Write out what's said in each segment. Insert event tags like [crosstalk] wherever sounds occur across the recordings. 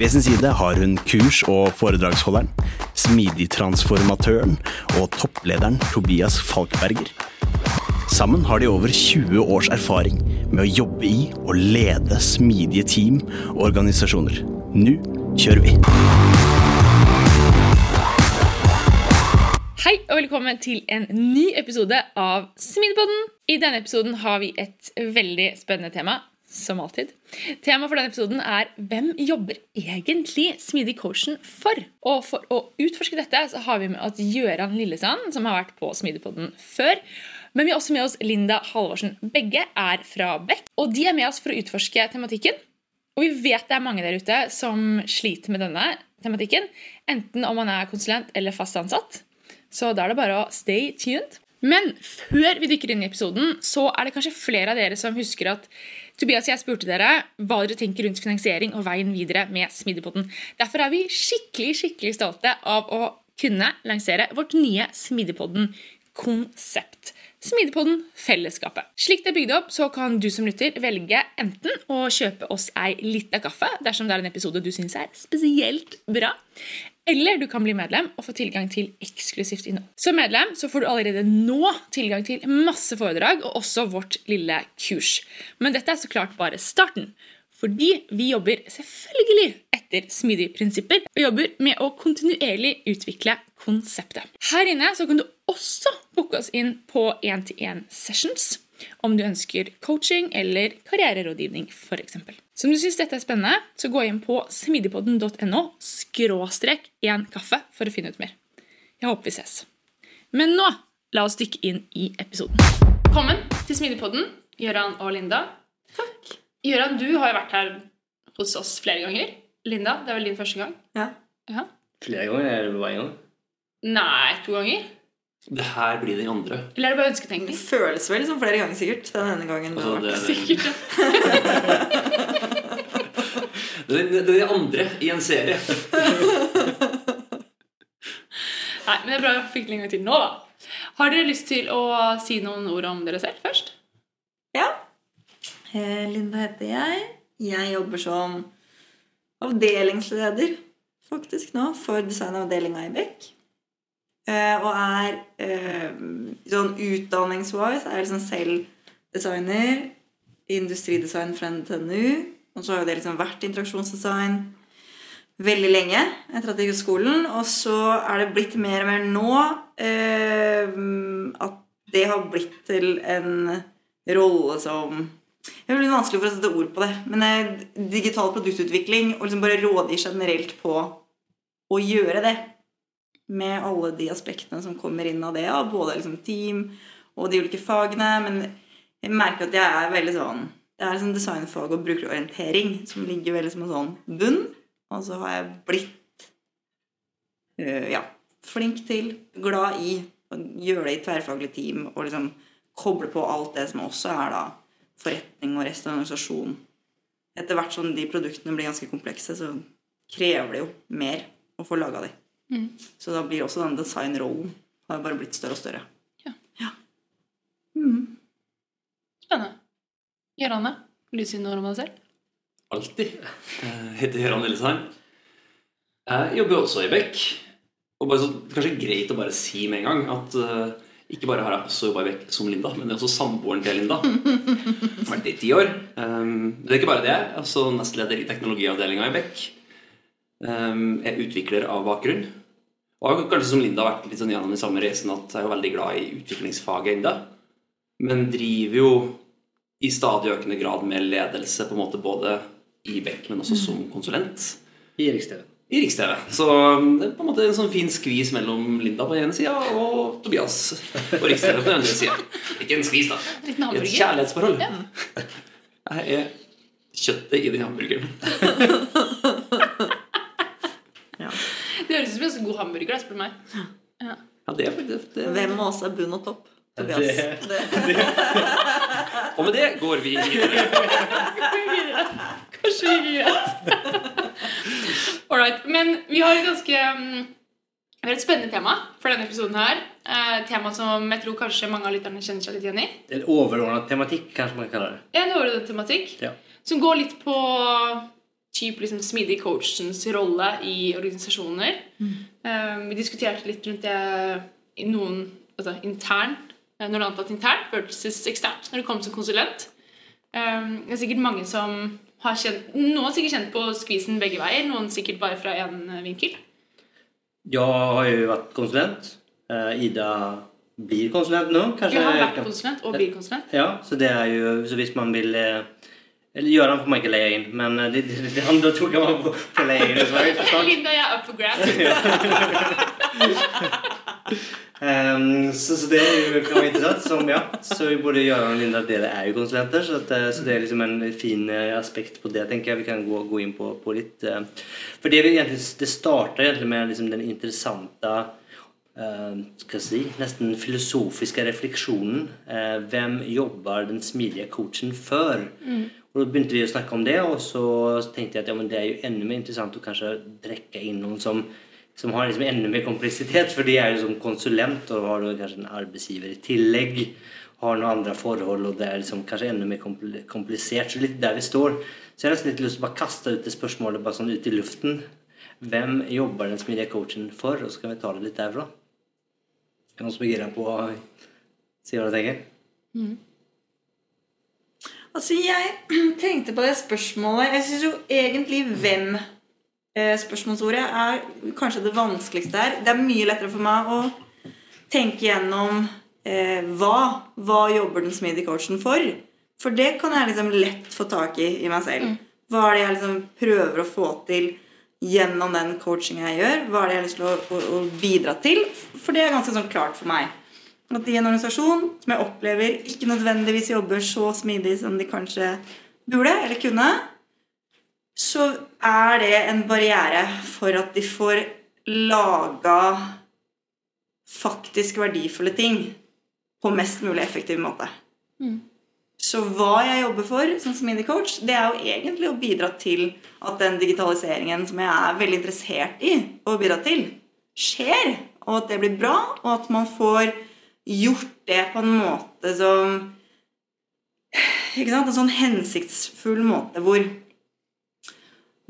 Ved sin side har hun kurs- og foredragsholderen, smidigtransformatøren og topplederen Tobias Falkberger. Sammen har de over 20 års erfaring med å jobbe i og lede smidige team og organisasjoner. Nå kjører vi! Hei og velkommen til en ny episode av Smidigpodden. I denne episoden har vi et veldig spennende tema, som alltid. Temaet for denne episoden er hvem jobber egentlig Smidig-coachen for? Og for å utforske dette så har vi med oss Gjøran Lillesand, som har vært på Smidigpodden før. Men vi har også med oss Linda Halvorsen. Begge er fra Beck, og de er med oss for å utforske tematikken. Og vi vet det er mange der ute som sliter med denne tematikken, enten om man er konsulent eller fast ansatt. Så da er det bare å stay tuned. Men før vi dykker inn i episoden, så er det kanskje flere av dere som husker at Tobias og jeg spurte dere hva dere tenker rundt finansiering og veien videre med Smidigpodden. Derfor er vi skikkelig skikkelig stolte av å kunne lansere vårt nye Smidigpodden-konsept. Smidigpodden Fellesskapet. Slik det er bygd opp, så kan du som lytter velge enten å kjøpe oss ei lita kaffe dersom det er en episode du syns er spesielt bra, eller du kan bli medlem og få tilgang til eksklusivt innhold. Som medlem så får du allerede nå tilgang til masse foredrag og også vårt lille kurs. Men dette er så klart bare starten. Fordi vi jobber selvfølgelig etter smidige prinsipper og jobber med å kontinuerlig utvikle konseptet. Her inne så kan du også booke oss inn på 1-til-1-sessions om du ønsker coaching eller karriererådgivning f.eks. Så om du syns dette er spennende, så gå inn på smidigpodden.no skråstrek én kaffe for å finne ut mer. Jeg håper vi ses. Men nå, la oss dykke inn i episoden. Velkommen til Smidigpodden, Gøran og Linda. Takk. Gøran, du har jo vært her hos oss flere ganger. Linda, det er vel din første gang? Ja. Ja. Flere ganger? Er det bare én gang? Nei, to ganger? Det her blir den andre. Eller er det bare Det føles vel som flere ganger, sikkert. Den ene gangen du Altså, har det, er den, Sikkert. [laughs] [laughs] det, den- den andre i en serie. [laughs] Nei, men det er bra vi fikk det en gang til nå, da. Har dere lyst til å si noen ord om dere selv først? Ja. Eh, Linda heter jeg. Jeg jobber som avdelingsleder faktisk nå for designavdelinga i Beck. Eh, og er eh, sånn utdanningswise er jeg liksom selv designer. Industridesign fra NTNU. Og så har jo det liksom vært interaksjonsdesign veldig lenge etter at jeg gikk ut skolen. Og så er det blitt mer og mer nå eh, at det har blitt til en rolle som Det litt vanskelig for å sette ord på det, men eh, digital produktutvikling og liksom bare rådgi generelt på å gjøre det. Med alle de aspektene som kommer inn av det, både liksom team og de ulike fagene. Men jeg merker at jeg er veldig sånn Det er liksom designfag og brukerorientering som ligger veldig som en sånn bunn. Og så har jeg blitt øh, ja, flink til, glad i å gjøre det i tverrfaglig team og liksom koble på alt det som også er da forretning og resten av organisasjonen. Etter hvert som de produktene blir ganske komplekse, så krever det jo mer å få laga de. Mm. Så da blir også den designrollen har bare blitt større og større. Ja. ja. Mm. Spennende. Vil du si noe om deg selv? Alltid. Jeg heter Gøran Lillesheim. Jeg jobber også i Beck. Og så, kanskje greit å bare si med en gang at uh, ikke bare har jeg også jobba i Beck som Linda, men det er også samboeren til Linda. Vært det i ti år. Um, det er ikke bare det. Jeg er også nestleder i teknologiavdelinga i Beck. Um, jeg er utvikler av bakgrunn. Og har kanskje som Linda vært litt sånn gjennom den samme reisen at jeg er veldig glad i utviklingsfaget ennå. Men driver jo i stadig økende grad med ledelse, på en måte både i Beck, men også som konsulent I Riks-TV. i Riks-TV. Så um, det er på en måte en sånn fin skvis mellom Linda på ene sida og Tobias på Riks-TV på den andre sida. Ikke en skvis, da. [laughs] Et hamburger. kjærlighetsforhold. [laughs] Jeg er kjøttet i den hamburgeren. [laughs] Ja. Det høres ut som en god hamburger, spør du meg. Ja. Ja, det er det, det. Hvem av oss er bunn og topp? Tobias. Det- Det. Og med det går vi videre. Kanskje vi gjør vet. Alright. Men vi har et ganske mm, vi har et spennende tema for denne episoden her. Eh, tema som jeg tror kanskje mange av lytterne kjenner seg litt igjen i. En overordnet tematikk, kanskje man kaller det. En overordnet tematikk Ja. som går litt på typ liksom smidig coachens rolle i organisasjoner. Eh, vi diskuterte litt rundt det i noen altså internt, eh, når det er antatt internt versus eksternt når det kommer som konsulent. Eh, det er sikkert mange som har kjent Noen har sikkert kjent på skvisen begge veier, noen sikkert bare fra én vinkel. Jeg har jo vært konsulent. Eh, Ida blir konsulent nå, kanskje? Har vært konsulent og blir konsulent. Ja, så det er jo Så hvis man vil eh, Eller Gøran får man ikke leie inn, men eh, det, det, det andre to kan man få, få leie inn. [laughs] Linda, jeg er up for grabs. [laughs] [laughs] Ehm, så, så det kan være interessant. Som, ja, så både Gøran og Linda dere er jo konsulenter, så, at, eh, så det er liksom en fin eh, aspekt på det. tenker jeg Vi kan gå, gå inn på, på litt. eh. For det, egentlig, det starta egentlig med liksom den interessante uh, skal si, nesten filosofiske refleksjonen. Uh, hvem jobber den smidige coachen for? Og Da begynte vi å snakke om det, og så tenkte jeg at ja, men det er jo enda mer interessant å kanskje drekke inn noen som, som har liksom enda mer kompleksitet, for de er jo som konsulent og har kanskje en arbeidsgiver i tillegg. Har noen andre forhold, og det er liksom kanskje enda mer kompl- komplisert. Så litt der vi står. Så jeg har nesten litt lyst til å bare kaste ut det spørsmålet bare sånn ut i luften. Hvem jobber den smidige coachen for? Og så kan vi ta det litt derfra. Er det noen som er gira på å si hva de tenker? Altså, jeg [clears throat] tenkte på det spørsmålet Jeg syns jo egentlig hvem spørsmålsordet er kanskje det vanskeligste her. Det er mye lettere for meg å tenke gjennom eh, hva. Hva jobber den smidige coachen for? For det kan jeg liksom lett få tak i i meg selv. Hva er det jeg liksom prøver å få til gjennom den coachinga jeg gjør? Hva er det jeg har lyst til å, å, å bidra til? For det er ganske sånn klart for meg at i en organisasjon som jeg opplever ikke nødvendigvis jobber så smidig som de kanskje burde eller kunne, så er det en barriere for at de får laga faktisk verdifulle ting på mest mulig effektiv måte. Så hva jeg jobber for som smidig coach, det er jo egentlig å bidra til at den digitaliseringen som jeg er veldig interessert i å bidra til, skjer. Og at det blir bra, og at man får gjort det på en måte som ikke sant? En sånn hensiktsfull måte hvor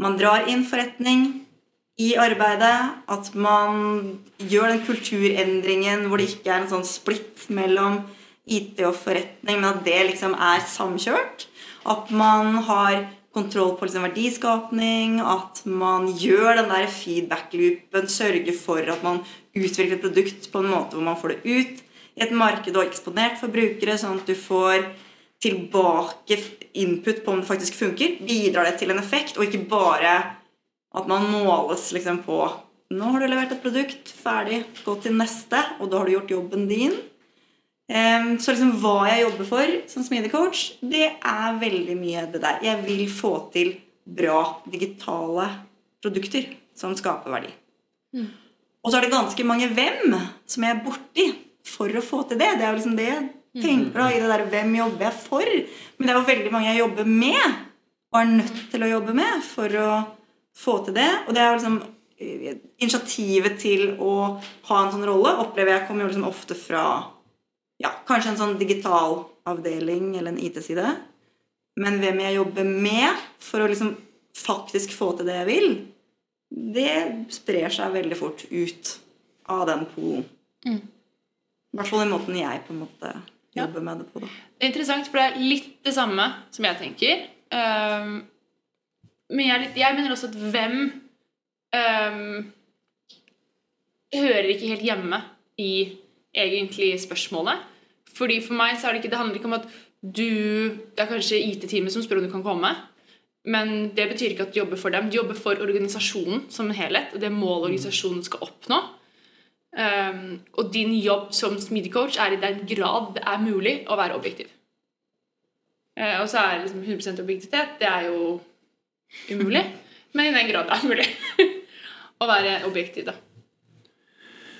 man drar inn forretning i arbeidet. At man gjør den kulturendringen hvor det ikke er en sånn splitt mellom IT og forretning, men at det liksom er samkjørt. At man har kontroll på liksom verdiskapning, at man gjør den der feedback-loopen, sørger for at man utvikler et produkt på en måte hvor man får det ut i et marked og eksponert for brukere, sånn at du får tilbake input på om det faktisk funker. Bidrar det til en effekt, og ikke bare at man måles liksom på Nå har du levert et produkt, ferdig, gå til neste, og da har du gjort jobben din. Så liksom hva jeg jobber for som smidig coach, det er veldig mye det der. Jeg vil få til bra digitale produkter som skaper verdi. Og så er det ganske mange hvem som jeg er borti for å få til det. Det er jo liksom det tenker da, i det der hvem jobber jeg for. Men det er jo veldig mange jeg jobber med, og er nødt til å jobbe med for å få til det. Og det er jo liksom eh, initiativet til å ha en sånn rolle opplever jeg kommer jo liksom ofte fra ja, kanskje en sånn digital avdeling eller en IT-side. Men hvem jeg jobber med for å liksom faktisk få til det jeg vil, det sprer seg veldig fort ut av den polen. I hvert fall i måten jeg på en måte Ja. med det på. da. Det er interessant, for det er litt det samme som jeg tenker. Um, men jeg, litt, jeg mener også at hvem um, hører ikke helt hjemme i egentlig spørsmålet. Fordi For meg så er det ikke, det handler ikke om at du Det er kanskje IT-teamet som spør om du kan komme. Men det betyr ikke at du jobber for dem. Du jobber for organisasjonen som en helhet. Og det målet organisasjonen skal oppnå. Um, og din jobb som smidig coach er i den grad det er mulig å være objektiv. Uh, og så er liksom 100 objektivitet Det er jo umulig. Men i den grad det er mulig [laughs] å være objektiv, da.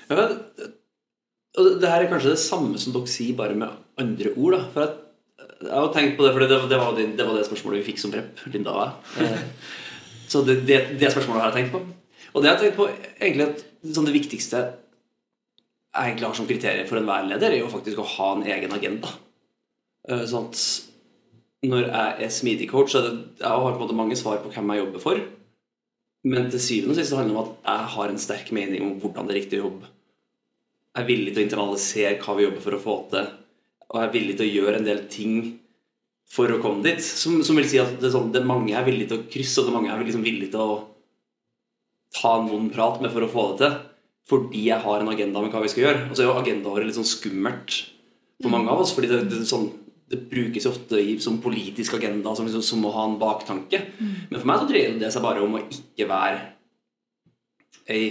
Ja, men, og det her er kanskje det samme som dere sier, bare med andre ord. da For at, Jeg har tenkt på det, for det, det, var det, det, var det spørsmålet vi fikk som prep, Linda og jeg. Eh, [laughs] Så det, det, det spørsmålet har jeg tenkt på. Og det jeg har tenkt på egentlig at sånn det viktigste jeg egentlig har som kriterium for enhver leder, er jo faktisk å ha en egen agenda. Eh, Sånn at når jeg er smidig coach, så er det, jeg har på en måte mange svar på hvem jeg jobber for. Men til syvende og sist handler det om at jeg har en sterk mening om hvordan det er riktig å jobbe. Jeg er villig til å internalisere hva vi jobber for å få til, og jeg er villig til å gjøre en del ting for å komme dit. Som, som vil si at det er, sånn, det er mange jeg er villig til å krysse, og det er mange jeg er liksom villig til å ta noen prat med for å få det til. Fordi jeg har en agenda med hva vi skal gjøre. Og så er jo agendaåret litt sånn skummelt for mange av oss. fordi det, det, sånn, det brukes jo ofte i, som politisk agenda, som, liksom, som å ha en baktanke. Men for meg så dreier det seg bare om å ikke være ei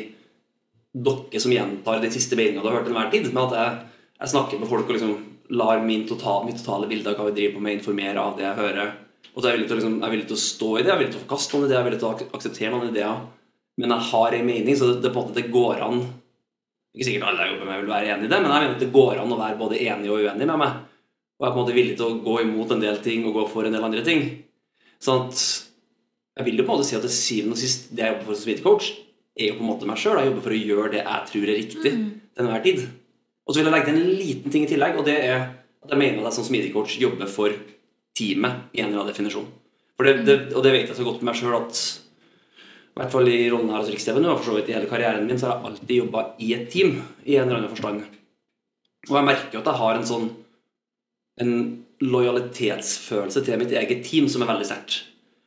dokke som gjentar den siste meninga du har hørt til enhver tid. Men at jeg, jeg snakker med folk og liksom lar min total, mitt totale bilde av hva vi driver på med, informere av det jeg hører. Og så er jeg villig til, liksom, jeg er villig til å stå i det, jeg er villig til å forkaste noen ideer, jeg er villig til å ak- akseptere noen ideer. Men jeg har en mening, så det, det måte det går an Ikke sikkert alle jeg jobber med vil være enig i det, men jeg mener at det går an å være både enig og uenig med meg. Og jeg er på en måte villig til å gå imot en del ting og gå for en del andre ting. Sånn at jeg vil jo på en måte si at det syvende og sist det jeg jobber for som smittecoach, er jo på en måte meg sjøl. Jeg jobber for å gjøre det jeg tror er riktig til enhver tid. Og så vil jeg legge til en liten ting i tillegg, og det er at jeg mener at jeg som smidig-coach jobber for teamet i en eller annen definisjon. For det, det, og det vet jeg så godt med meg sjøl at i hvert fall i rollen her hos Riks-TV nå, og for så vidt i hele karrieren min, så har jeg alltid jobba i et team i en eller annen forstand. Og jeg merker jo at jeg har en sånn en lojalitetsfølelse til mitt eget team som er veldig sterkt.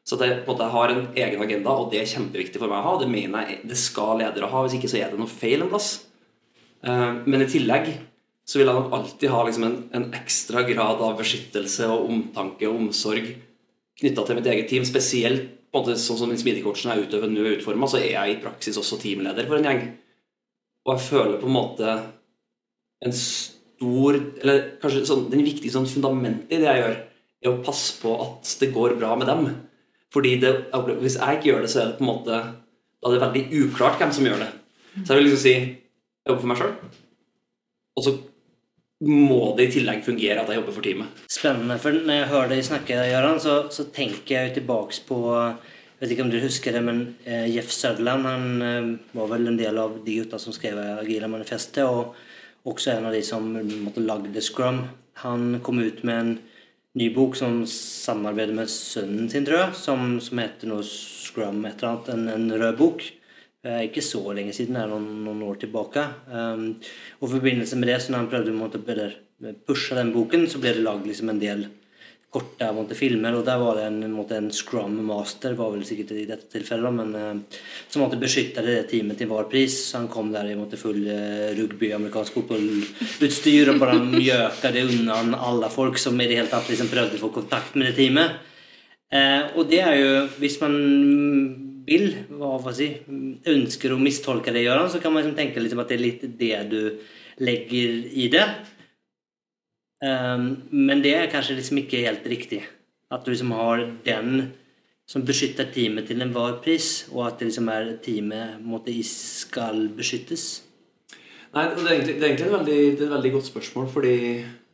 Så at jeg på en måte har en egen agenda, og det er kjempeviktig for meg å ha. Det mener jeg det skal ledere ha, hvis ikke så er det noe feil en plass. Eh, Men i tillegg så vil jeg nok alltid ha liksom en, en ekstra grad av beskyttelse og omtanke og omsorg knytta til mitt eget team. Spesielt på en måte sånn som smidigcoachen jeg og nå er utforma, så er jeg i praksis også teamleder for en gjeng. Og jeg føler på en måte en stor Eller kanskje sånn, den viktigste sånn fundamentet i det jeg gjør, er å passe på at det går bra med dem. Fordi det, hvis jeg ikke gjør det, så er det på en måte Da er det veldig uklart hvem som gjør det. Så jeg vil liksom si jeg jobber for meg sjøl. Og så må det i tillegg fungere at jeg jobber for teamet. Spennende. For når jeg hører deg snakke, Göran, så, så tenker jeg tilbake på Jeg vet ikke om du husker det, men eh, Jeff Sutherland han eh, var vel en del av de gutta som skrev Agila manifestet, og også en av de som måtte lagde Scrum. Han kom ut med en ny bok som samarbeider med sønnen sin, tror jeg, som, som heter noe Scrum et eller annet, en, en rød bok. Eh, Ikke så lenge siden, det er noen, noen år tilbake. Um, og i forbindelse med det, så når han prøvde å pushe den boken, så ble det lagd liksom en del korte måte, filmer. Og der var det en, måte, en scrum master, var vel sikkert i dette tilfellet, men eh, som måtte beskytte det teamet til hver pris. Så han kom der i måte, full eh, rugby, amerikansk fotballutstyr og bare mjøka det unna alle folk som i det hele tatt liksom, prøvde å få kontakt med det teamet. Eh, og det er jo Hvis man vil, hva får si, ønsker å mistolke det, Göran, så kan man liksom tenke liksom at det er litt det du legger i det. Um, men det er kanskje liksom ikke helt riktig. At du liksom har den som beskytter teamet til enhver pris, og at det liksom er teamet måtte, skal beskyttes. Nei, det er egentlig, det er egentlig et, veldig, det er et veldig godt spørsmål, fordi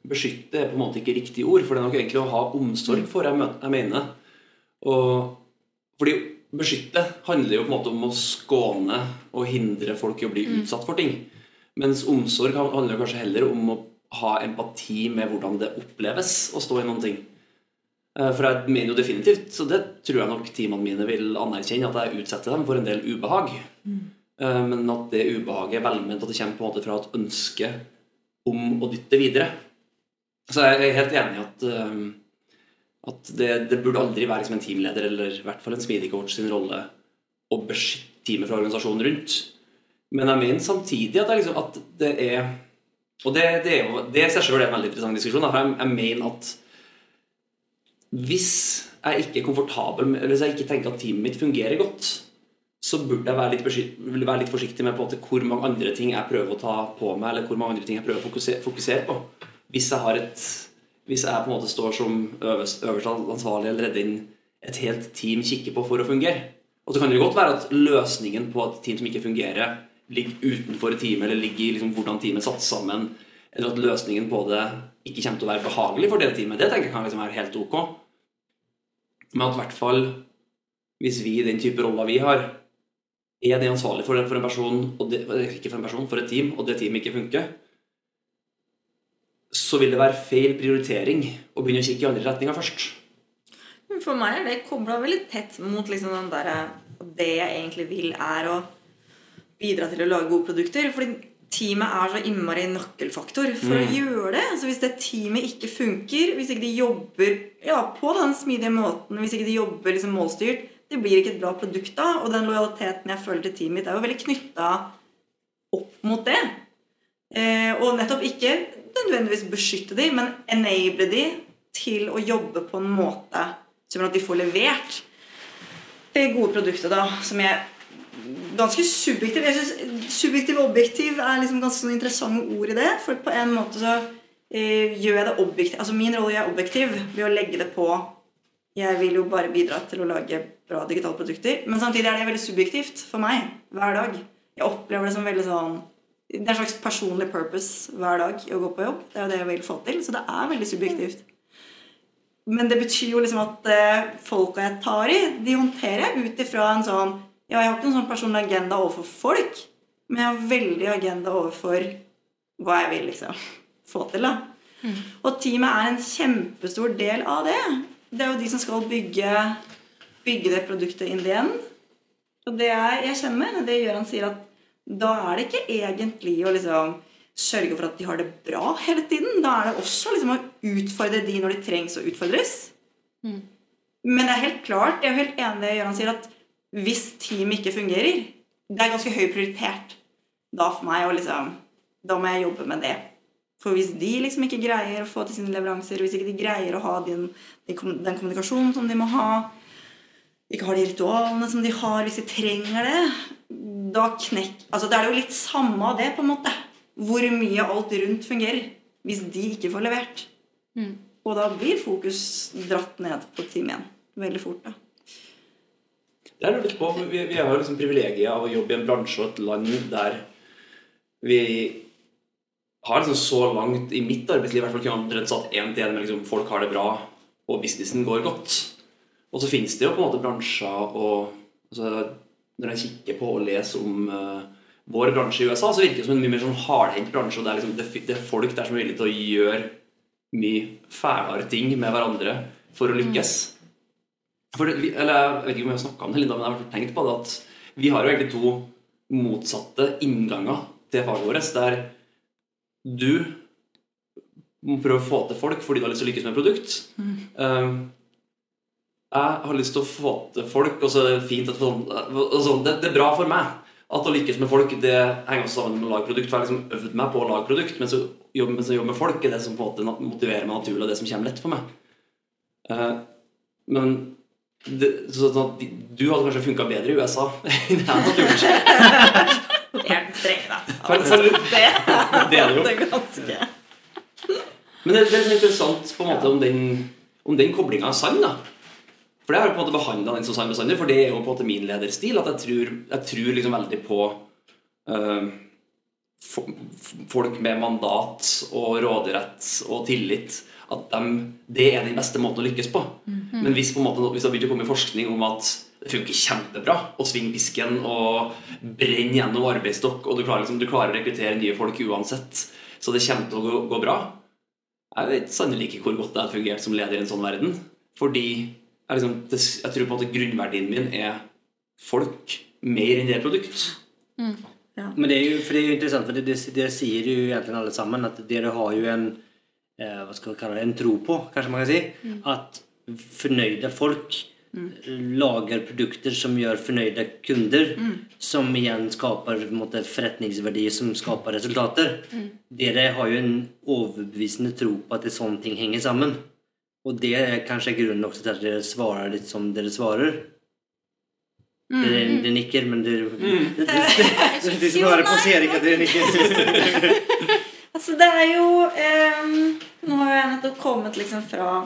beskytte er på en måte ikke riktig ord. For det er nok egentlig å ha omsorg for, jeg, mener. Og fordi beskytte handler jo på en måte om å skåne og hindre folk i å bli utsatt for ting. Mens omsorg handler kanskje heller om å ha empati med hvordan det oppleves å stå i noen ting. Eh, For jeg mener jo definitivt, så det tror jeg nok teamene mine vil anerkjenne, at jeg utsetter dem for en del ubehag. Mm. Men at det ubehaget er velment, at det kommer på en måte fra et ønske om å dytte videre. Så jeg er helt enig i at, eh, at det, det burde aldri være som en teamleder eller i hvert fall en smidig coach sin rolle å beskytte teamet fra organisasjonen rundt. Men jeg mener samtidig at liksom, at det er Og det, det er jo det seg er en veldig interessant diskusjon. For jeg, jeg mener at hvis jeg ikke er komfortabel med, eller hvis jeg ikke tenker at teamet mitt fungerer godt, så burde jeg være litt, være litt forsiktig med på hvor mange andre ting jeg prøver å ta på meg, eller hvor mange andre ting jeg prøver å fokusere, fokusere på. Hvis jeg, har et, hvis jeg på en måte står som øverst, øverst ansvarlig eller redder inn et helt team kikker på for å fungere. Og så kan det godt være at løsningen på et team som ikke fungerer, ligger utenfor teamet, eller ligger i liksom hvordan teamet er satt sammen, eller at løsningen på det ikke kommer til å være behagelig for det teamet. Det tenker jeg kan liksom være helt ok. Men at i hvert fall hvis vi i den type roller vi har, er det ansvarlig for en person, og det, ikke for en person, for et team, og det teamet ikke funker, så vil det være feil prioritering å begynne å kikke i andre retninger først. For meg er det kobla veldig tett mot liksom den der, det jeg egentlig vil, er å bidra til å lage gode produkter. Fordi teamet er så innmari nøkkelfaktor for å gjøre det. Så Hvis det teamet ikke funker, hvis ikke de jobber ja, på den smidige måten, hvis ikke de jobber liksom målstyrt, det blir ikke et bra produkt da. Og den lojaliteten jeg føler til teamet mitt, er jo veldig knytta opp mot det. Eh, og nettopp ikke nødvendigvis beskytte de, men enable de til å jobbe på en måte som gjør at de får levert det gode produktet, da, som jeg Ganske subjektiv. Jeg synes Subjektiv og objektiv er liksom ganske sånn interessante ord i det. For på en måte så eh, gjør jeg det objektiv Altså min rolle er objektiv ved å legge det på Jeg vil jo bare bidra til å lage bra digitale produkter. Men samtidig er det veldig subjektivt for meg hver dag. Jeg opplever det som veldig sånn det er en slags personlig purpose hver dag å gå på jobb. Det er det jeg vil få til. Så det er veldig subjektivt. Men det betyr jo liksom at eh, folka jeg tar i, de håndterer jeg ut ifra en sånn Ja, jeg har ikke noen sånn personlig agenda overfor folk, men jeg har veldig agenda overfor hva jeg vil liksom få til. da. Og teamet er en kjempestor del av det. Det er jo de som skal bygge, bygge det produktet in the end. Og det er, jeg kjenner det Gøran sier, at da er det ikke egentlig å liksom sørge for at de har det bra hele tiden. Da er det også liksom å utfordre de når de trengs å utfordres. Men det er helt klart, jeg er helt enig i det Gøran sier, at hvis teamet ikke fungerer Det er ganske høy prioritert da for meg å liksom Da må jeg jobbe med det. For hvis de liksom ikke greier å få til sine leveranser, hvis ikke de greier å ha den, den kommunikasjonen som de må ha, ikke har de ritualene som de har hvis de trenger det, da knekk... Altså, Det er jo litt samme av det, på en måte. Hvor mye alt rundt fungerer. Hvis de ikke får levert. Og da blir fokus dratt ned på team igjen. Veldig fort, da. Det er litt på, for vi, vi har jo liksom privilegiet av å jobbe i en bransje og et land der vi har liksom så langt i mitt arbeidsliv i hvert fall kunne omtrent satt én til én med liksom folk har det bra og businessen går godt. Og så finnes det jo på en måte bransjer og altså, Når jeg kikker på og leser om uh, vår bransje i USA, så virker det som en mye mer sånn hardhendt bransje. og det er, liksom, det, det er folk der som er villige til å gjøre mye fælere ting med hverandre for å lykkes. For det, eller Jeg vet ikke om jeg har snakka om det, Linda, men jeg har tenkt på det at vi har jo egentlig to motsatte innganger til faget vårt. Der du må prøve å få til folk fordi du har lyst til å lykkes med et produkt. Um, jeg har lyst til å få til folk, og så er det fint at sånn, det, det er bra for meg at å lykkes med folk det henger også sammen med å lage produkt. For jeg har liksom øvd meg på å lage produkt, men så jobbe, mens jeg jobber med folk er det som på en måte motiverer meg naturlig, og det som kommer lett for meg. Uh, men det, så, sånn at du hadde kanskje funka bedre i USA enn jeg hadde gjort. Det er [laughs] streng, da. For, for, Det, [laughs] det er det jo. det ganske Men det, det er interessant på en måte om den, om den koblinga er sann. da For det har jeg på en måte behandla den som sann bestandig, for det er jo på en måte min lederstil. At jeg tror, jeg tror liksom veldig på fo- folk med mandat og råderett og tillit. At de, det er den beste måten å lykkes på. Men hvis, på en måte, hvis det har begynt å komme forskning om at det funker kjempebra å svinge pisken og brenne gjennom arbeidsstokk, og du klarer, liksom, du klarer å rekruttere nye folk uansett, så det kommer til å gå, gå bra Jeg vet sannelig ikke hvor godt det har fungert som leder i en sånn verden. Fordi liksom, det, jeg tror på at grunnverdien min er folk mer enn det produkt. Mm. Ja. Men det er jo, for det er jo interessant, for det, det, det sier jo egentlig alle sammen, at dere har jo en, eh, hva skal vi kalle det, en tro på kanskje man kan si, mm. at fornøyde folk lager produkter som gjør fornøyde kunder, som igjen skaper måte, forretningsverdier som skaper resultater. Dere har jo en overbevisende tro på at det sånne ting henger sammen. Og det er kanskje grunnen også til at dere svarer litt som dere svarer. Dere, dere nikker, men dere det, [laughs] dere, svarer på, ser ikke at dere nikker. [laughs] Altså, det er jo um, Nå har jeg nettopp kommet liksom fra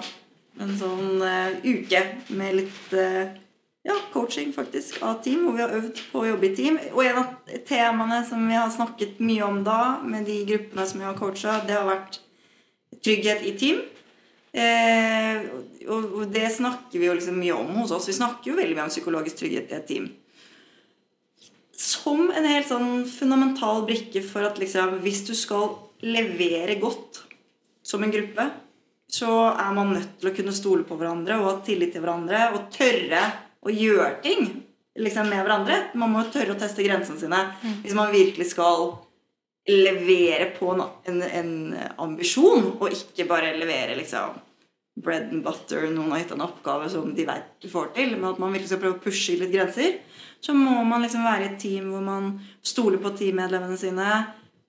en sånn uh, uke med litt uh, ja, coaching faktisk av team, hvor vi har øvd på å jobbe i team. Og en av temaene som vi har snakket mye om da, med de gruppene som vi har coacha, det har vært trygghet i team. Eh, og, og det snakker vi jo liksom mye om hos oss. Vi snakker jo veldig mye om psykologisk trygghet i et team som en helt sånn fundamental brikke for at liksom, hvis du skal levere godt som en gruppe, så er man nødt til å kunne stole på hverandre og ha tillit til hverandre og tørre å gjøre ting liksom, med hverandre. Man må jo tørre å teste grensene sine hvis man virkelig skal levere på en, en, ambisjon, og ikke bare levere liksom bread and butter, noen har gitt en oppgave som de vet du får til, men at man virkelig skal prøve å pushe litt grenser, så må man liksom være i et team hvor man stoler på teammedlemmene sine,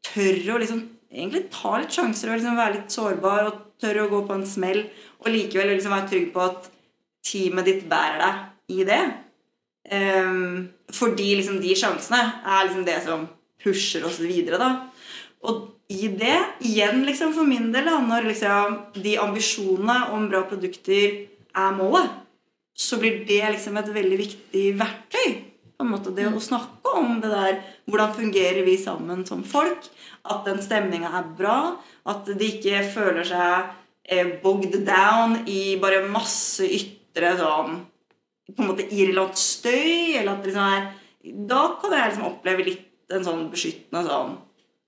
tør å liksom egentlig ta litt sjanser og liksom være litt sårbar og tør å gå på en smell, og likevel liksom være trygg på at teamet ditt bærer deg i det. Um, fordi liksom de sjansene er liksom det som pusher oss videre, da. Og i det, igjen liksom for min del, da, når liksom de ambisjonene om bra produkter er målet, så blir det liksom et veldig viktig verktøy. På en måte Det å snakke om det der Hvordan fungerer vi sammen som folk? At den stemninga er bra. At de ikke føler seg eh, bogged down i bare masse ytre sånn På en måte irrelevant støy. Eller at det liksom er Da kan jeg liksom oppleve litt en sånn beskyttende sånn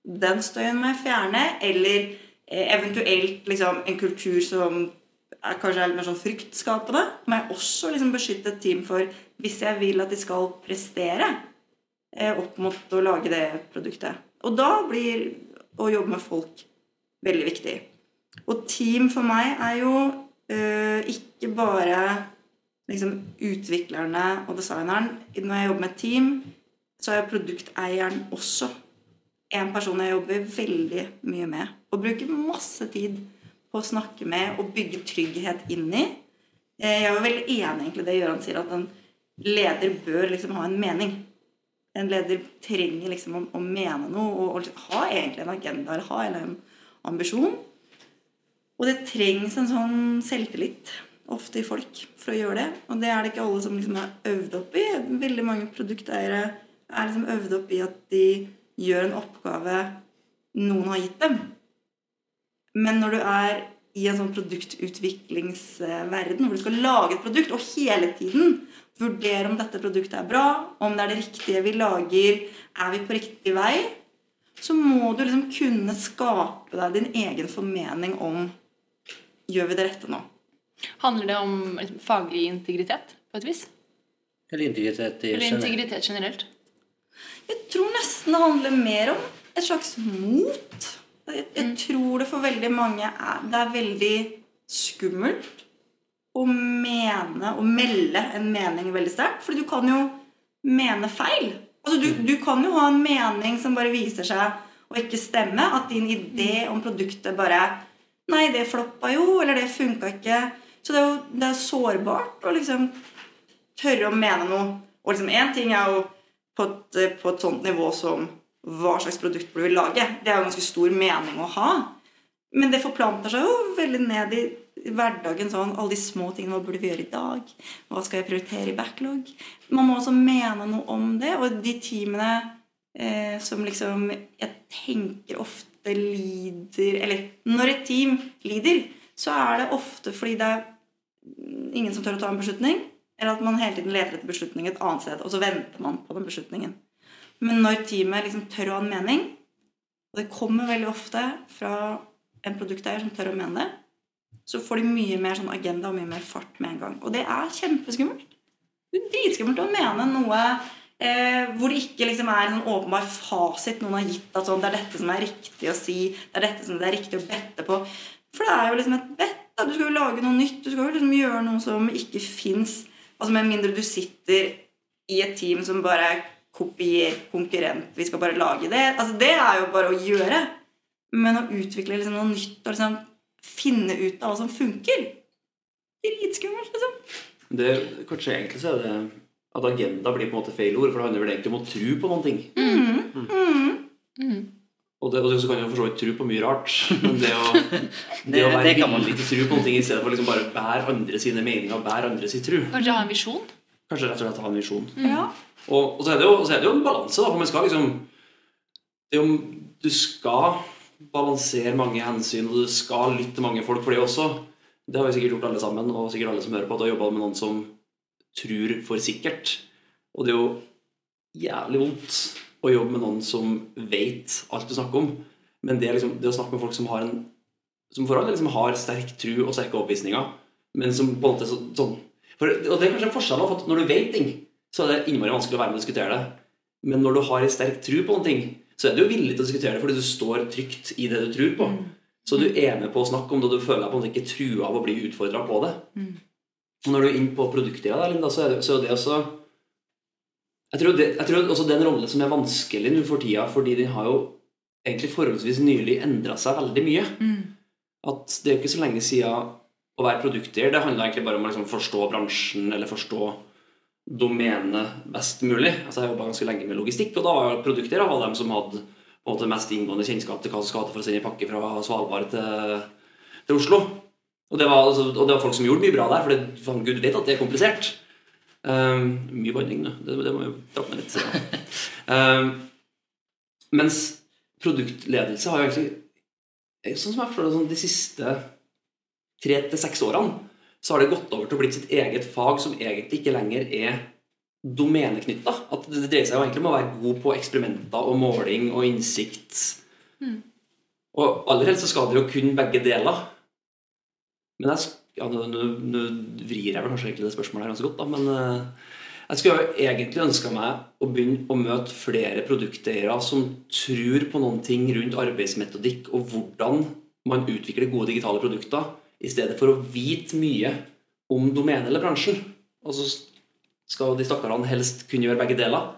den støyen må jeg fjerne. Eller eh, eventuelt liksom, en kultur som er kanskje er litt mer sånn fryktskapende. Må jeg også liksom, beskytte et team for hvis jeg vil at de skal prestere eh, opp mot å lage det produktet. Og da blir å jobbe med folk veldig viktig. Og team for meg er jo eh, ikke bare liksom, utviklerne og designeren. Når jeg jobber med team, så er jo produkteieren også en person jeg jobber veldig mye med. Og bruker masse tid på å snakke med og bygge trygghet inn i. Eh, jeg er veldig enig egentlig det Gøran sier, at en leder bør liksom ha en mening. En leder trenger liksom å, å mene noe og, og, ha egentlig en agenda eller ha en ambisjon. Og det trengs en sånn selvtillit ofte i folk for å gjøre det. Og det er det ikke alle som liksom er øvd opp i. Veldig mange produkteiere er liksom øvd opp i at de gjør en oppgave noen har gitt dem. Men når du er i en sånn produktutviklingsverden hvor du skal lage et produkt og hele tiden vurdere om dette produktet er bra, om det er det riktige vi lager, er vi på riktig vei, så må du liksom kunne skape deg din egen formening om gjør vi det rette nå. Handler det om faglig integritet på et vis? Eller integritet, i Eller integritet generelt? Jeg tror nesten det handler mer om et slags mot. Jeg, jeg tror det for veldig mange er, det er veldig skummelt å mene og melde en mening veldig sterkt. Fordi du kan jo mene feil. Altså, du, du kan jo ha en mening som bare viser seg å ikke stemme. At din idé om produktet bare Nei, det floppa jo, eller det funka ikke. Så det er jo det er sårbart å liksom tørre å mene noe. Og liksom én ting er jo på et, eh, på et sånt nivå som hva slags produkt burde vi lage? Det er jo ganske stor mening å ha. Men det forplanter seg jo veldig ned i hverdagen. sånn, Alle de små tingene. Hva burde vi gjøre i dag? Hva skal jeg prioritere i backlog? Man må også mene noe om det. Og de teamene eh, som liksom Jeg tenker ofte lider Eller når et team lider, så er det ofte fordi det er ingen som tør å ta en beslutning. Eller at man hele tiden leter etter beslutning et annet sted, og så venter man på den beslutningen. Men når teamet liksom tør å ha en mening, og det kommer veldig ofte fra en produkteier som tør å mene det, så får de mye mer sånn agenda og mye mer fart med en gang. Og det er kjempeskummelt. Det er dritskummelt å mene noe eh, hvor det ikke liksom er en åpenbar fasit noen har gitt at sånn, det er dette som er riktig å si, det er dette som det er riktig å bette på. For det er jo liksom et bett. Du skal jo lage noe nytt. Du skal jo liksom gjøre noe som ikke fins Altså Med mindre du sitter i et team som bare er kopier konkurrent, vi skal bare lage det. Altså Det er jo bare å gjøre. Men å utvikle liksom noe nytt og liksom finne ut av hva som funker Dritskummelt, liksom. Det, kanskje egentlig så er det at agenda blir på en måte feil ord, for det handler vel egentlig om å tro på noen ting. Og det, og så kan man for så vidt tro på mye rart, [laughs] men det å, det Det- å være villig til å tro på noe i stedet for liksom bare bære andre sine meninger og bære andre sin tro. Kanskje ha en visjon? Kanskje rett og slett ha en visjon. Ja. Og, og så, er det jo, så er det jo en balanse, da, for man skal liksom det er jo, Du skal balansere mange hensyn, og du skal lytte til mange folk for det også. Det har vi sikkert gjort alle sammen, og sikkert alle som hører på, at du har jobba med noen som tror for sikkert. Og det er jo jævlig vondt å jobbe med noen som vet alt du snakker om. Men det, liksom, det å snakke med folk som har en som for alle liksom har sterk tru og sterke overbevisninger, men som på en måte så, sånn for, Og det er kanskje en forskjell, for når du vet ting, så er det innmari vanskelig å være med og diskutere det. Men når du har en sterk tru på noen ting, så er du jo villig til å diskutere det fordi du står trygt i det du tror på. Så du er med på å snakke om det, og du føler deg på en måte ikke trua av å bli utfordra på det. Og når du er inne på produkttida, så er det, så er det også jeg tror, det, jeg tror også det er en rolle som er vanskelig nå for tida, fordi den har jo egentlig forholdsvis nylig endra seg veldig mye. At det er jo ikke så lenge siden å være produkteier. Det handler egentlig bare om å liksom forstå bransjen eller forstå domenet best mulig. Altså Jeg jobba ganske lenge med logistikk, og da var produkteiere var dem som hadde på en måte mest inngående kjennskap til hva som skal til for å sende en pakke fra Svalbard til, til Oslo. Og det, var, altså, og det var folk som gjorde mye bra der, for det, Gud vet at det er komplisert. Um, mye vanning, nå. Det, det må jo trappe ned litt. Um, mens produktledelse har jo egentlig Sånn som jeg forstår det, sånn, de siste tre til seks årene så har det gått over til å bli sitt eget fag som egentlig ikke lenger er domeneknytta. At det dreier seg jo egentlig om å være god på eksperimenter og måling og innsikt. Og aller helst så skal det jo kun begge deler. Men jeg, ja, nå, nå, vrir jeg vel kanskje egentlig det spørsmålet her ganske godt, da, men eh, jeg skulle jo egentlig ønska meg å begynne å møte flere produkteiere som tror på noen ting rundt arbeidsmetodikk og hvordan man utvikler gode digitale produkter, i stedet for å vite mye om domenet eller bransjen. Og så skal de stakkarene helst kunne gjøre begge deler.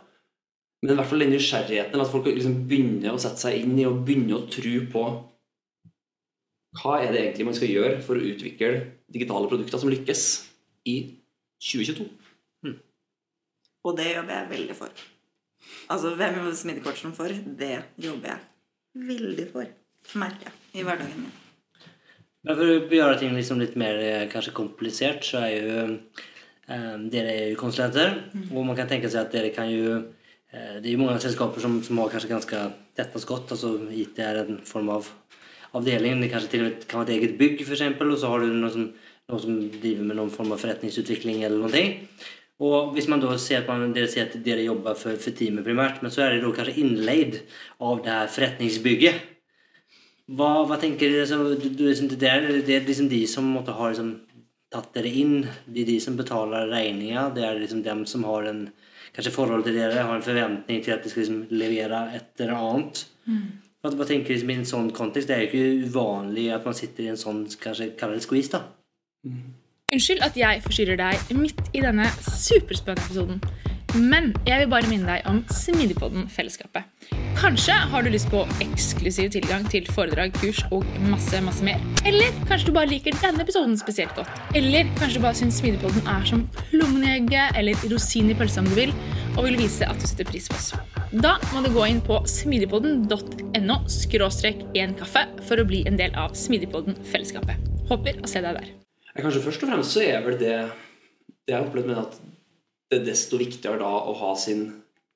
Men i hvert fall den nysgjerrigheten, eller at folk liksom begynner å sette seg inn i og begynner å tro på hva er det egentlig man skal gjøre for å utvikle digitale produkter som lykkes i 2022. Og det jobber jeg veldig for. Altså, hvem jobber smidigkortsen for? Det jobber jeg veldig for. Merker jeg i hverdagen min. Men for å gjøre ting liksom litt mer eh, kanskje komplisert, så er jo eh, Dere er jo konsulenter, og man kan tenke seg at dere kan jo eh, Det er jo mange selskaper som, som har kanskje ganske tetta skott. altså IT er en form av avdeling. Det kanskje til og med kan være et eget bygg, eksempel, og så har du noen som, noen som driver med noen form av forretningsutvikling eller noe. Og hvis man da ser at man, dere sier at dere jobber for, for teamet primært, men så er det da kanskje innleid av det her forretningsbygget. Hva, hva tenker dere? Så, liksom, det, er, det er liksom de som måtte ha liksom, tatt dere inn. Det er de som betaler regninger. Det er liksom dem som har en kanskje forhold til dere, har en forventning til at de skal liksom, levere et eller annet. Hva, hva tenker liksom, i en sånn kontekst? Det er jo ikke uvanlig at man sitter i en sånn kanskje kaller det squeeze. da. Unnskyld at jeg forstyrrer deg midt i denne superspennende episoden. Men jeg vil bare minne deg om Smidigpodden-fellesskapet. Kanskje har du lyst på eksklusiv tilgang til foredrag, kurs og masse masse mer. Eller kanskje du bare liker denne episoden spesielt godt. Eller kanskje du bare syns Smidigpodden er som plommen i egget eller rosin i pølsa om du vil, og vil vise at du setter pris på oss. Da må du gå inn på smidigpodden.no en kaffe for å bli en del av Smidigpodden-fellesskapet. Håper å se deg der. Kanskje først og fremst så er vel det jeg har opplevd med at det er desto viktigere da å ha sin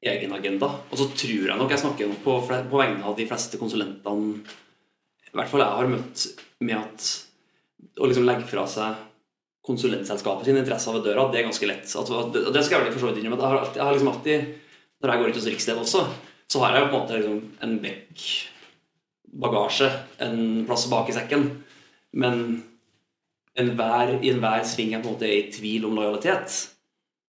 egen agenda. Og så tror jeg nok jeg snakker nok på, på vegne av de fleste konsulentene i hvert fall jeg har møtt med at å liksom legge fra seg konsulentselskapet sin interesse ved døra, det er ganske lett. Og det skal jeg vel for så vidt innrømme. Jeg har, jeg har liksom alltid, når jeg går ut hos riksdelen også, så har jeg på en måte liksom en bekk bagasje, en plass bak i sekken. Men enhver, i enhver sving jeg på en måte er i tvil om lojalitet,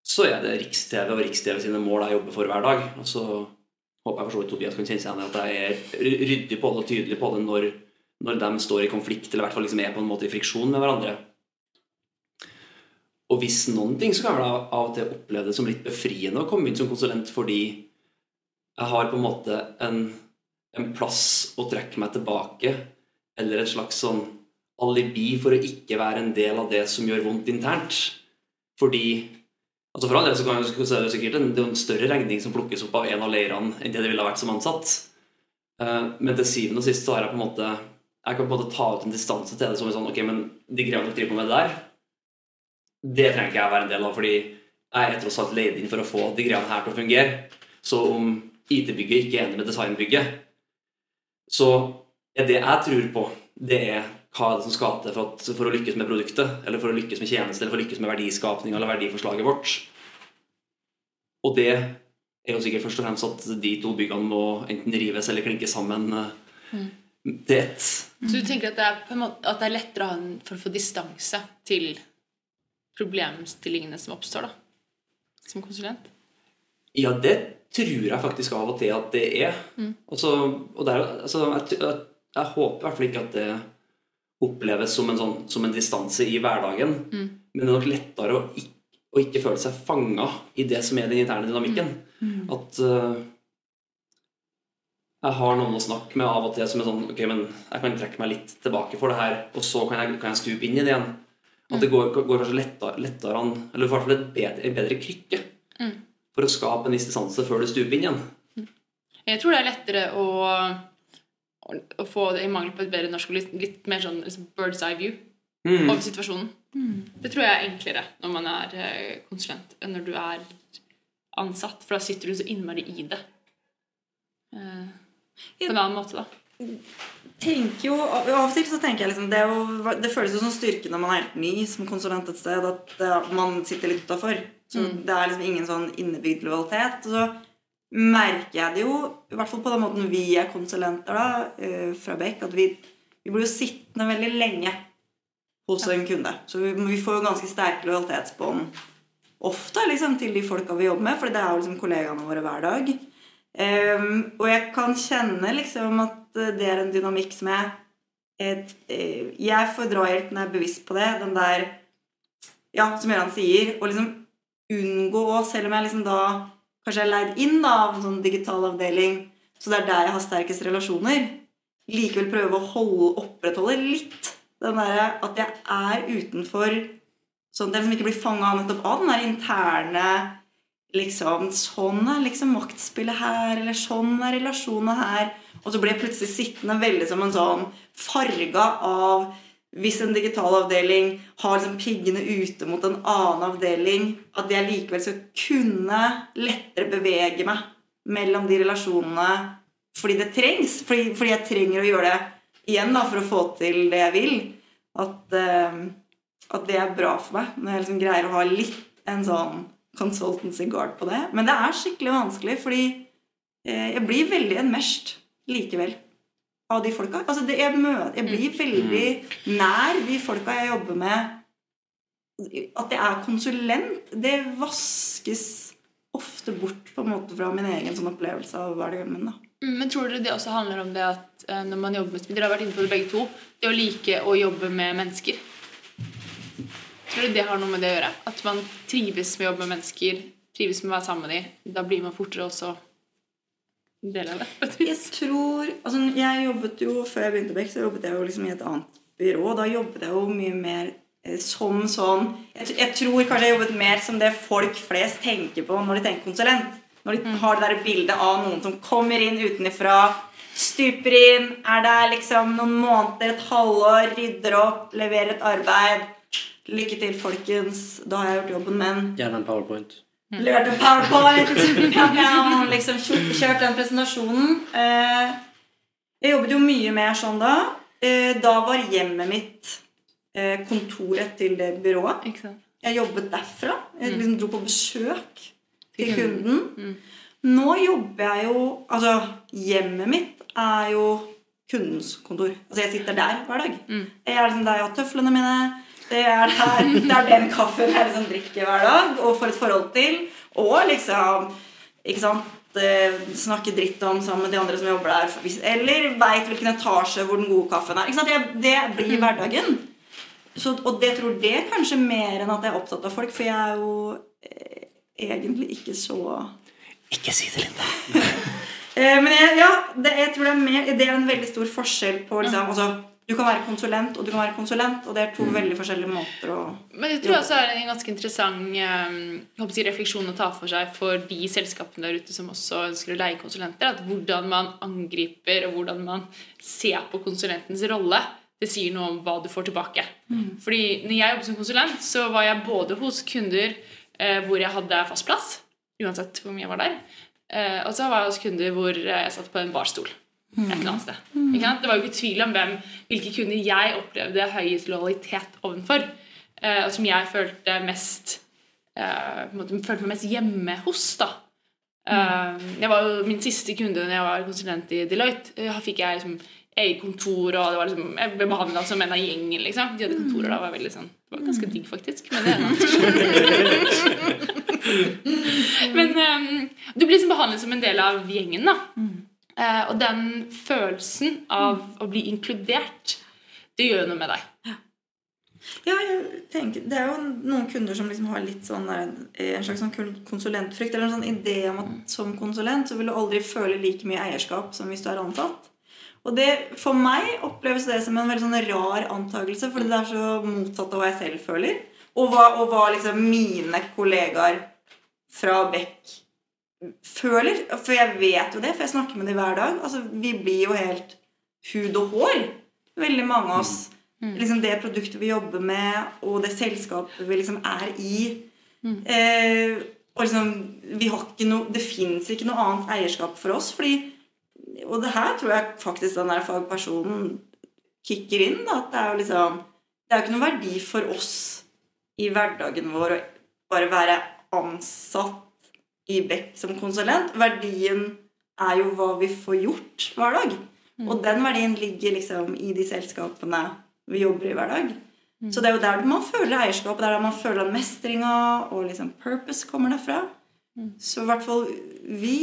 så er det Riks-TV og Riks-TV sine mål jeg jobber for hver dag. Og så håper jeg for så vidt Tobias kan kjenne seg igjen at jeg er ryddig på det og tydelig på det når, når de står i konflikt, eller i hvert fall liksom er på en måte i friksjon med hverandre. Og hvis noen ting, så kan jeg av og til oppleve det som litt befriende å komme inn som konsulent, fordi jeg har på en måte en, en plass å trekke meg tilbake, eller et slags sånn alibi for å ikke være en del av det som gjør vondt internt. Fordi altså For all del så kan det sikkert en, det er en større regning som plukkes opp av en av leirene enn det det ville vært som ansatt. Eh, Men til syvende og sist så har jeg på en måte Jeg kan på en måte ta ut en distanse til det som er sånn Ok, men de greiene dere driver på med der, det trenger ikke jeg være en del av, fordi jeg er tross alt leid inn for å få de greiene her til å fungere. Så om IT-bygget ikke er enig med designbygget, så er det jeg tror på, det er hva er det som skal til for, at, for å lykkes med produktet, eller for å lykkes med tjeneste, eller for å lykkes med verdiskapning eller verdiforslaget vårt. Og det er jo sikkert først og fremst at de to byggene må enten rives eller klinkes sammen mm. til ett. Så du tenker at det er, måte, at det er lettere å ha en form for distanse til problemstillingene som oppstår, da? Som konsulent? Ja, det tror jeg faktisk av og til at det er. Altså, og det er altså, jeg, jeg, jeg håper i hvert fall ikke at det oppleves som en, sånn, som en distanse i hverdagen. Men det er nok lettere å ikke, å ikke føle seg fanga i det som er den interne dynamikken. At uh, jeg har noen å snakke med av og til som er sånn Ok, men jeg kan trekke meg litt tilbake for det her, og så kan jeg, kan jeg stupe inn i det igjen. At det går, går kanskje lettere, lettere an Eller i hvert fall et bedre, en bedre krykke for å skape en distanse før du stuper inn igjen. Jeg tror det er lettere å, å, få det i mangel på et bedre norsk litt, litt mer sånn liksom bird's eye view Mm. over situasjonen. Det tror jeg er enklere når man er eh, konsulent, enn når du er ansatt. For da sitter du så innmari i det. Eh, på en annen måte, da. tenker jo, Av og til så tenker jeg liksom det, jo, det føles jo som styrke når man er helt ny som konsulent et sted, at eh, man sitter litt utafor. Så det er liksom ingen sånn innebygd lojalitet. Og så merker jeg det jo, i hvert fall på den måten vi er konsulenter da, eh, fra Beck, at vi, vi blir jo sittende veldig lenge hos en kunde. Så vi, vi får jo ganske sterke lojalitetsbånd ofte liksom, til de folka vi jobber med, for det er jo liksom kollegaene våre hver dag. Um, og jeg kan kjenne liksom at eh, det er en dynamikk som jeg et, et, Jeg får drahjelp når jeg er bevisst på det. Den der Ja, som Gøran sier, å liksom unngå Selv om jeg liksom da kanskje er leid inn av en sånn digital avdeling, så det er der jeg har sterkest relasjoner, likevel prøve å holde, opprettholde litt den derre at jeg er utenfor Sånn at jeg liksom ikke blir fanga nettopp av den der interne liksom, Sånn er liksom maktspillet her, eller sånn er relasjonene her. Og så blir jeg plutselig sittende veldig som en sånn farga av hvis en digital avdeling har liksom piggene ute mot en annen avdeling, at jeg likevel skal kunne lettere bevege meg mellom de relasjonene fordi det trengs. Fordi, fordi jeg trenger å gjøre det igjen da, for å få til det jeg vil. At, uh, at det er bra for meg når jeg liksom greier å ha litt en sånn consultancy guard på det. Men det er skikkelig vanskelig, fordi uh, jeg blir veldig enmeshed likevel av de folka. Altså det, jeg, møter, jeg blir veldig nær de folka jeg jobber med. At jeg er konsulent, det vaskes ofte bort på en måte fra min egen sånn opplevelse av hverdagen min. da. Mm, Men tror dere det også handler om det at eh, når man jobber med Dere har vært inne på det begge to. Det å like å jobbe med mennesker. Tror dere det har noe med det å gjøre? At man trives med å jobbe med mennesker, trives med å være sammen med dem. Da blir man fortere også del av det. Jeg tror Altså, jeg jobbet jo Før jeg begynte i Beck, så jobbet jeg jo liksom i et annet byrå. Da jobbet jeg jo mye mer eh, som sånn jeg, jeg tror kanskje jeg jobbet mer som det folk flest tenker på når de tenker konsulent. Når de har det der bildet av noen som kommer inn utenfra, stuper inn, er der liksom noen måneder, et halvår, rydder opp, leverer et arbeid. Lykke til, folkens. Da har jeg gjort jobben, men Gjerne en powerpoint. Levert en powerpoint. Ja, ja, liksom kjørt den presentasjonen. Eh, Jeg jobbet jo mye mer sånn da. Eh, Da var hjemmet mitt eh, kontoret til det byrået. Jeg jobbet derfra. Jeg liksom dro på besøk til kunden. Mm. Nå jobber jeg jo Altså, hjemmet mitt er jo kundens kontor. Altså, jeg sitter der hver dag. Jeg er liksom der jeg har tøflene mine. Det er, der, det er den kaffen jeg liksom drikker hver dag og får et forhold til. Og liksom ikke sant, eh, snakke dritt om sammen med de andre som jobber der. Eller veit hvilken etasje hvor den gode kaffen er. Ikke sant? Det, det blir hverdagen. så, og det tror det kanskje mer enn at jeg er opptatt av folk, for jeg er jo eh, egentlig ikke så Ikke si det, Linda. [laughs] Eh, men jeg, ja, det, jeg tror det er, mer, det er en veldig stor forskjell på liksom, altså, Du kan være konsulent, og du kan være konsulent, og det er to veldig forskjellige måter å Men jeg tror også er det en ganske interessant eh, si, refleksjon å ta for seg for de selskapene der ute som også ønsker å leie konsulenter. At hvordan man angriper og hvordan man ser på konsulentens rolle, det sier noe om hva du får tilbake. Fordi når jeg jobbet som konsulent, så var jeg både hos kunder eh, hvor jeg hadde fast plass, uansett hvor mye jeg var der, eh, og så var jeg hos kunder hvor jeg satt på en barstol. Et eller annet sted. Sant? Det var jo ikke tvil om hvem, hvilke kunder jeg opplevde høyest lojalitet overfor. eh, og som jeg følte mest eh, på en måte, følte meg mest hjemme hos. da. Eh, jeg var jo Min siste kunde når jeg var konsulent i Deloitte, fikk jeg liksom eget kontor, og det var liksom, jeg ble behandla som en av gjengen. liksom. De hadde kontorer da, var veldig sånn, det var ganske digg, faktisk. Men det er [laughs] [laughs] Men um, du blir liksom behandlet som en del av gjengen. da. Eh, og den følelsen av å bli inkludert, det gjør jo noe med deg. Ja, jeg tenker, Det er jo noen kunder som liksom har litt sånn der, en slags sånn konsulentfrykt. Eller en sånn idé om at som konsulent så vil du aldri føle like mye eierskap som hvis du er ansatt. Og det, For meg oppleves det som en veldig sånn rar antakelse, fordi det er så motsatt av hva jeg selv føler. Og hva, og hva liksom mine kollegaer fra Beck føler. For jeg vet jo det, for jeg snakker med dem hver dag. Altså, Vi blir jo helt hud og hår, veldig mange av oss. Liksom Det produktet vi jobber med, og det selskapet vi liksom er i. Eh, og liksom, vi har ikke noe, Det fins ikke noe annet eierskap for oss. fordi Og det her tror jeg faktisk den der fagpersonen kicker inn. Da, at det er jo liksom Det er jo ikke noe verdi for oss i hverdagen vår å bare være ansatt i Beck som konsulent. Verdien er jo hva vi får gjort hver dag. Og den verdien ligger liksom i de selskapene vi jobber i hver dag. Så det er jo der man føler eierskap, det er der man føler mestringa og liksom purpose kommer derfra. Så i hvert fall vi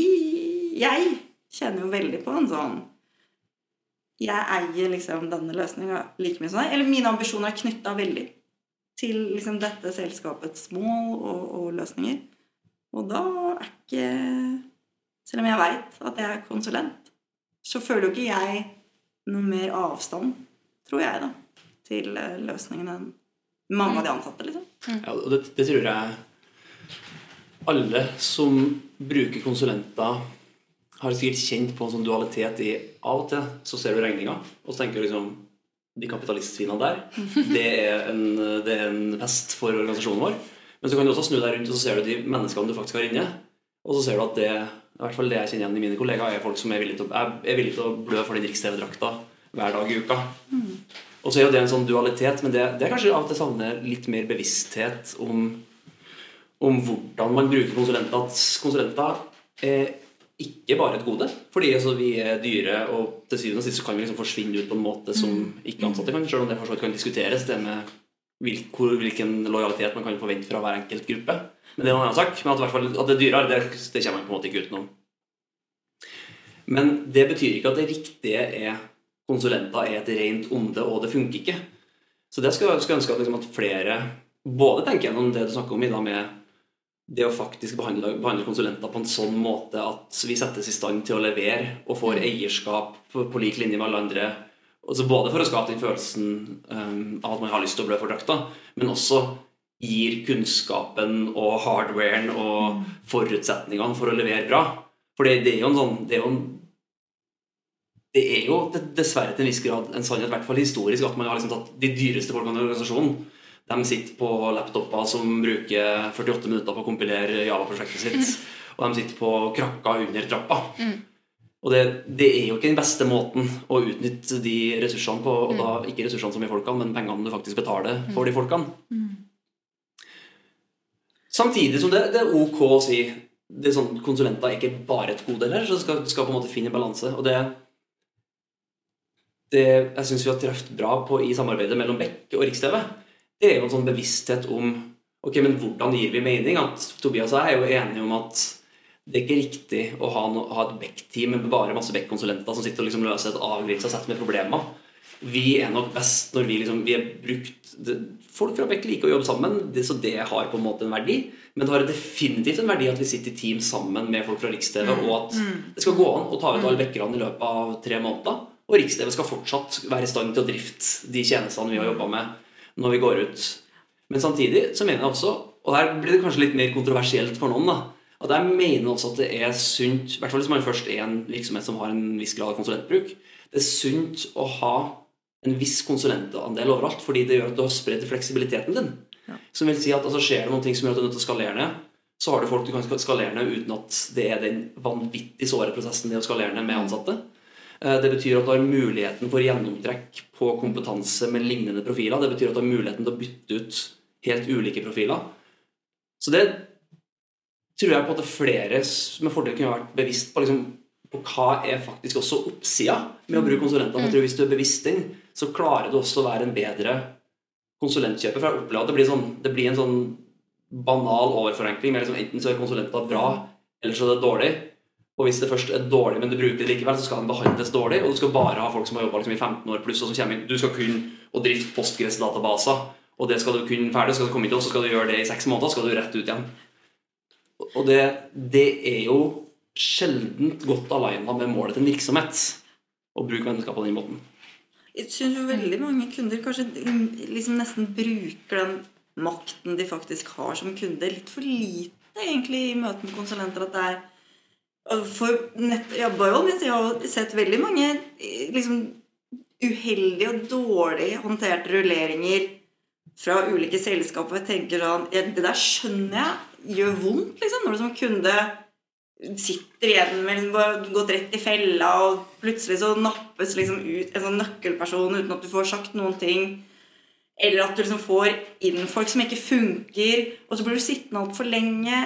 Jeg kjenner jo veldig på en sånn Jeg eier liksom denne løsninga like mye som deg. Eller mine ambisjoner er knytta veldig til liksom dette selskapets mål og, og løsninger. Og da er ikke Selv om jeg veit at jeg er konsulent, så føler jo ikke jeg noe mer avstand, tror jeg, da, til eh, løsningene enn mange av de ansatte, liksom. Ja, og det, det tror jeg alle som bruker konsulenter, har sikkert kjent på en sånn dualitet i av og til så ser du regninga, og så tenker du liksom De kapitalistsvinene der, [laughs] det er, en, det er en pest for organisasjonen vår. Men så kan du også snu deg rundt og så ser du de menneskene du faktisk har inne. Og så ser du at det i hvert fall det jeg kjenner igjen i mine kollegaer, er folk som er villige til å, er, villige til å blø for den Riks-TV-drakta hver dag i uka. Og så er jo det en sånn dualitet, men det, det er kanskje av og til savner litt mer bevissthet om, om hvordan man bruker konsulenter. At konsulenter er ikke bare et gode, fordi altså, vi er dyre, og til syvende og sist så kan vi liksom forsvinne ut på en måte som ikke ansatte kan, selv om det for så vidt kan diskuteres, det med hvilken lojalitet man kan forvente fra hver enkelt gruppe. Men det er en annen sak. Men at, fall, at det er dyrere, det, det kommer man på en måte ikke utenom. Men det betyr ikke at det riktige er konsulenter er et rent onde, og det funker ikke. Så det skal jeg ønske at, liksom, at flere både tenker gjennom det du snakker om i dag med det å faktisk behandle, behandle konsulenter på en sånn måte at vi settes i stand til å levere og får eierskap på, på lik linje med alle andre. Altså både for å skape den følelsen um, av at man har lyst til å blø for drakta, men også gir kunnskapen og hardwaren og forutsetningene for å levere bra. For det, det er jo en sånn det er jo en det er jo dessverre til en viss grad en sannhet, i hvert fall historisk, at man har liksom tatt de dyreste folkene i organisasjonen. De sitter på laptoper som bruker 48 minutter på å kompilere Java-prosjektet sitt. Og de sitter på krakka under trappa. Og det, det, er jo ikke den beste måten å utnytte de ressursene på, og da ikke ressursene som er folkene, men pengene du faktisk betaler for de folkene. Samtidig som det, det, er ok å si det er sånn, konsulenter er ikke bare et gode heller, så du skal, skal på en måte finne balanse. Og det, det jeg syns vi har truffet bra på i samarbeidet mellom Beck og Riks-TV, det er jo en sånn bevissthet om ok, men hvordan gir vi mening? At Tobias og jeg er jo enige om at det er ikke riktig å ha, no, ha et Beck-team med bare masse Beck-konsulenter som sitter og liksom løser et avgrinsende sett med problemer. vi er nok best når vi liksom Vi har brukt det, Folk fra Beck liker å jobbe sammen, det, så det har på en måte en verdi. Men det har definitivt en verdi at vi sitter i team sammen med folk fra Riks-TV, og at det skal gå an å ta ut alle bekkerne i løpet av tre måneder. Og Riks-TV skal fortsatt være i stand til å drifte de tjenestene vi har jobba med når vi går ut. Men samtidig så mener jeg også, og her blir det kanskje litt mer kontroversielt for noen, da, at jeg mener også at det er sunt, i hvert fall hvis man først er en virksomhet som har en viss grad av konsulentbruk, det er sunt å ha en viss konsulentandel overalt, fordi det gjør at du har spredd fleksibiliteten din. Som vil si at altså, Skjer det noe som gjør at du er nødt til å skalere ned, så har du folk du kan skalere ned uten at det er den vanvittig såre prosessen det å skalere ned med ansatte. Eh, Det betyr at du har muligheten for gjennomtrekk på kompetanse med lignende profiler. Det betyr at du har muligheten til å bytte ut helt ulike profiler. Så det tror jeg på at flere med fordel kunne vært bevisst på, liksom, på hva er faktisk også oppsida med å bruke konsulenter. Jeg tror Hvis du er bevisst den, så klarer du også å være en bedre konsulentkjøper. For jeg opplever at det blir, sånn, det blir en sånn banal overforenkling. Med liksom, enten så er konsulenter bra, eller så er det dårlig. Og hvis det først er dårlig, men du bruker det likevel, så skal den behandles dårlig. Og du skal bare ha folk som har jobba liksom, i 15 år pluss, og som kommer inn. Du skal kun å drifte postgressdatabaser, og det skal du kun ferdig. Skal du komme inn til oss, så skal du gjøre det i seks måneder, så skal du rett ut igjen. Og det, det er jo sjeldent godt aligna med målet til en virksomhet å bruke vennskap på den måten. Jeg syns jo veldig mange kunder kanskje liksom nesten bruker den makten de faktisk har som kunde, litt for lite egentlig i møte med konsulenter. At det er For nett, ja, Bionis, jeg har sett veldig mange eh, liksom, uheldige og dårlig håndterte rulleringer fra ulike selskaper. Tenker sånn Det der skjønner jeg gjør vondt, liksom, når du som kunde sitter igjen med liksom gått rett i fella, og plutselig så nappes liksom ut en sånn nøkkelperson uten at du får sagt noen ting. Eller at du liksom får inn folk som ikke funker, og så blir du sittende altfor lenge.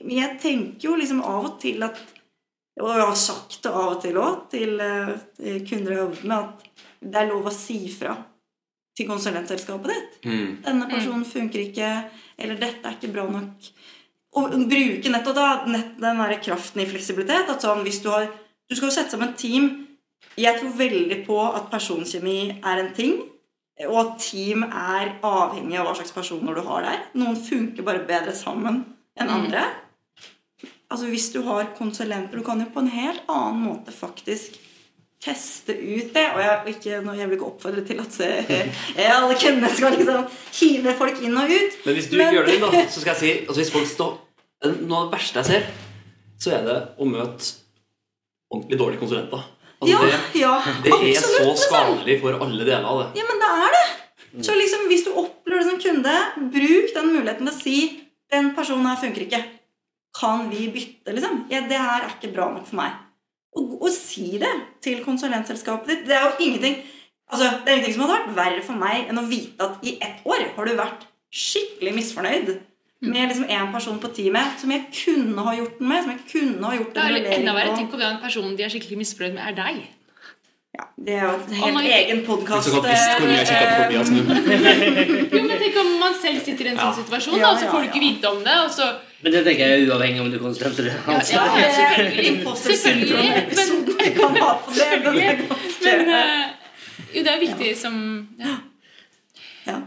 Men jeg tenker jo liksom av og til at Og jeg har sagt det av og til òg til eh, kunder jeg har jobbet med, at det er lov å si fra til konsulentselskapet ditt. Mm. 'Denne personen funker ikke', eller 'dette er ikke bra nok'. Og bruke nettopp da, nett, den der kraften i fleksibilitet. At sånn, hvis du har Du skal jo sette sammen et team. Jeg tror veldig på at personkjemi er en ting. Og at team er avhengig av hva slags personer du har der. Noen funker bare bedre sammen enn andre. Altså Hvis du har konsulenter Du kan jo på en helt annen måte faktisk teste ut det. Og jeg, ikke, nå- jeg vil ikke oppfordre til at jeg alle kundene skal liksom hive folk inn og ut. Men hvis du Men- ikke gjør det, da, så skal jeg si altså hvis folk står, Noe av det verste jeg ser, så er det å møte ordentlig dårlige konsulenter. Altså, Ja, det, ja, det er så skadelig for alle deler av det. Ja, men det er det. Så liksom, hvis du opplever det som kunde, bruk den muligheten til å si den personen her funker ikke. Kan vi bytte, liksom? Ja, det her er ikke bra nok for meg. Og, si det til konsulentselskapet ditt. Det er jo ingenting altså, det er ingenting som hadde vært verre for meg enn å vite at i ett år har du vært skikkelig misfornøyd med liksom en person på teamet som jeg kunne ha gjort den med. Som jeg kunne ha gjort Det en er enda verre. Tenk om den personen de er skikkelig misfornøyd med, er deg. Ja, det er jo en helt man- egen podkast. Nå. [laughs] Jo, men Tenk om man selv sitter i en sånn situasjon, Ja, da, og så får du ikke vite om det. og så... Men det tenker jeg er uavhengig om du konsulenter konsulent eller Ja, ja, ja, selvfølgelig. Selvfølgelig men. Er men eh, jo, det er viktig som ja. ja.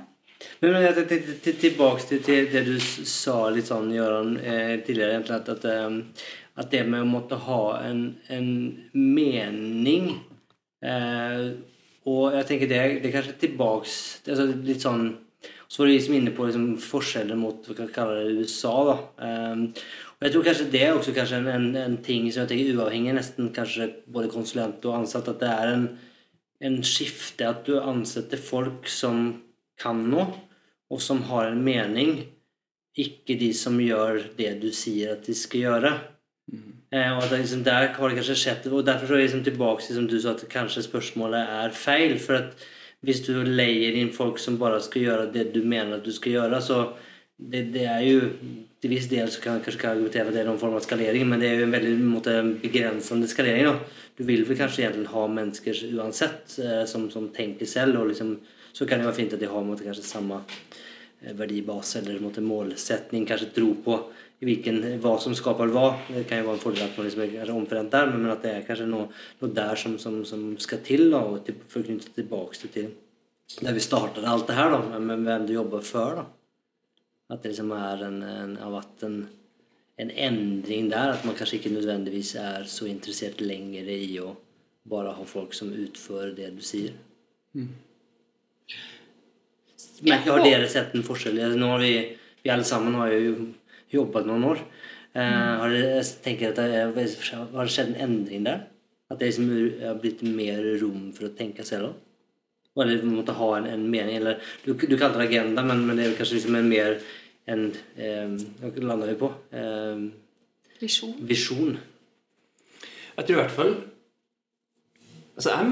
Men men jeg tenkte til, tilbake til, til det du sa litt sånn, Gøran, eh, tidligere. egentlig, At, at, eh, at det med å måtte ha en, en mening eh, Og jeg tenker det, det er kanskje tilbake altså Litt sånn Så var du liksom inne på liksom, forskjeller mot hva kan kalle det USA. da. Um, og jeg tror kanskje det er også kanskje en, en, en ting som jeg tenker uavhengig nesten kanskje både konsulent og ansatt, at det er en, en skifte at du ansetter folk som kan noe, og som har en mening, ikke de som gjør det du sier at de skal gjøre. Eh, og at liksom der har det kanskje skjedd, og derfor så er jeg liksom tilbake til som du sa, at kanskje spørsmålet er feil. For at hvis du leier inn folk som bare skal gjøre det du mener at du skal gjøre, så det, det er jo til viss del så kan jeg kanskje argumentere at det er noen form av skalering, men det er jo en veldig måte, begrensende skalering. Da. Du vil vel kanskje egentlig ha mennesker uansett eh, som, som tenker selv, og liksom, så kan det være fint at de har måte, kanskje samme eh, verdibase eller måte, målsetning, kanskje tro på i hvilken, hva som skaper hva. Det kan jo være en fordel at man liksom er kanskje omforent der, men at det er kanskje noe, noe der som, som, som skal til. Da, og til, for å knytte tilbake til der vi startet alt det her, da, med hvem du jobber for. da. At det liksom er en, en, av at en, en endring der. At man kanskje ikke nødvendigvis er så interessert lenger i å bare ha folk som utfører det du sier. Men har dere sett en forskjell? Nå har vi, vi alle sammen har jo jobbet noen år. Eh, har det, jeg tenker at det har det skjedd en endring der? At det liksom har blitt mer rom for å tenke selv? da? Eller måtte ha en, en mening? Eller, du, du kalte det agenda, men, men det er kanskje liksom en mer en um, Hva landa vi på? Um, Visjon. visjon. Jeg tror i hvert fall Altså, jeg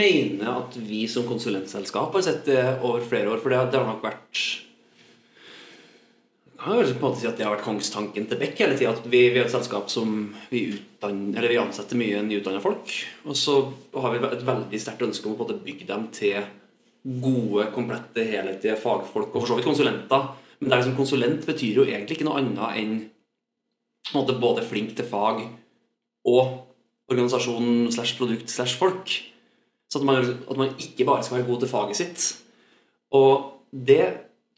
mener at vi som konsulentselskap har sett det over flere år, for det, det har nok vært kan vel på en måte si at det har vært kongstanken til Beck hele tida. Vi, vi er et selskap som vi, utdanner, vi ansetter mye nyutdanna folk. Og så har vi et veldig sterkt ønske om å bygge dem til gode, komplette, helhetlige fagfolk, og for så vidt konsulenter. Men det liksom, konsulent betyr jo egentlig ikke noe annet enn en måte både flink til fag og organisasjon slash produkt slash folk. Så at man, at man ikke bare skal være god til faget sitt. Og det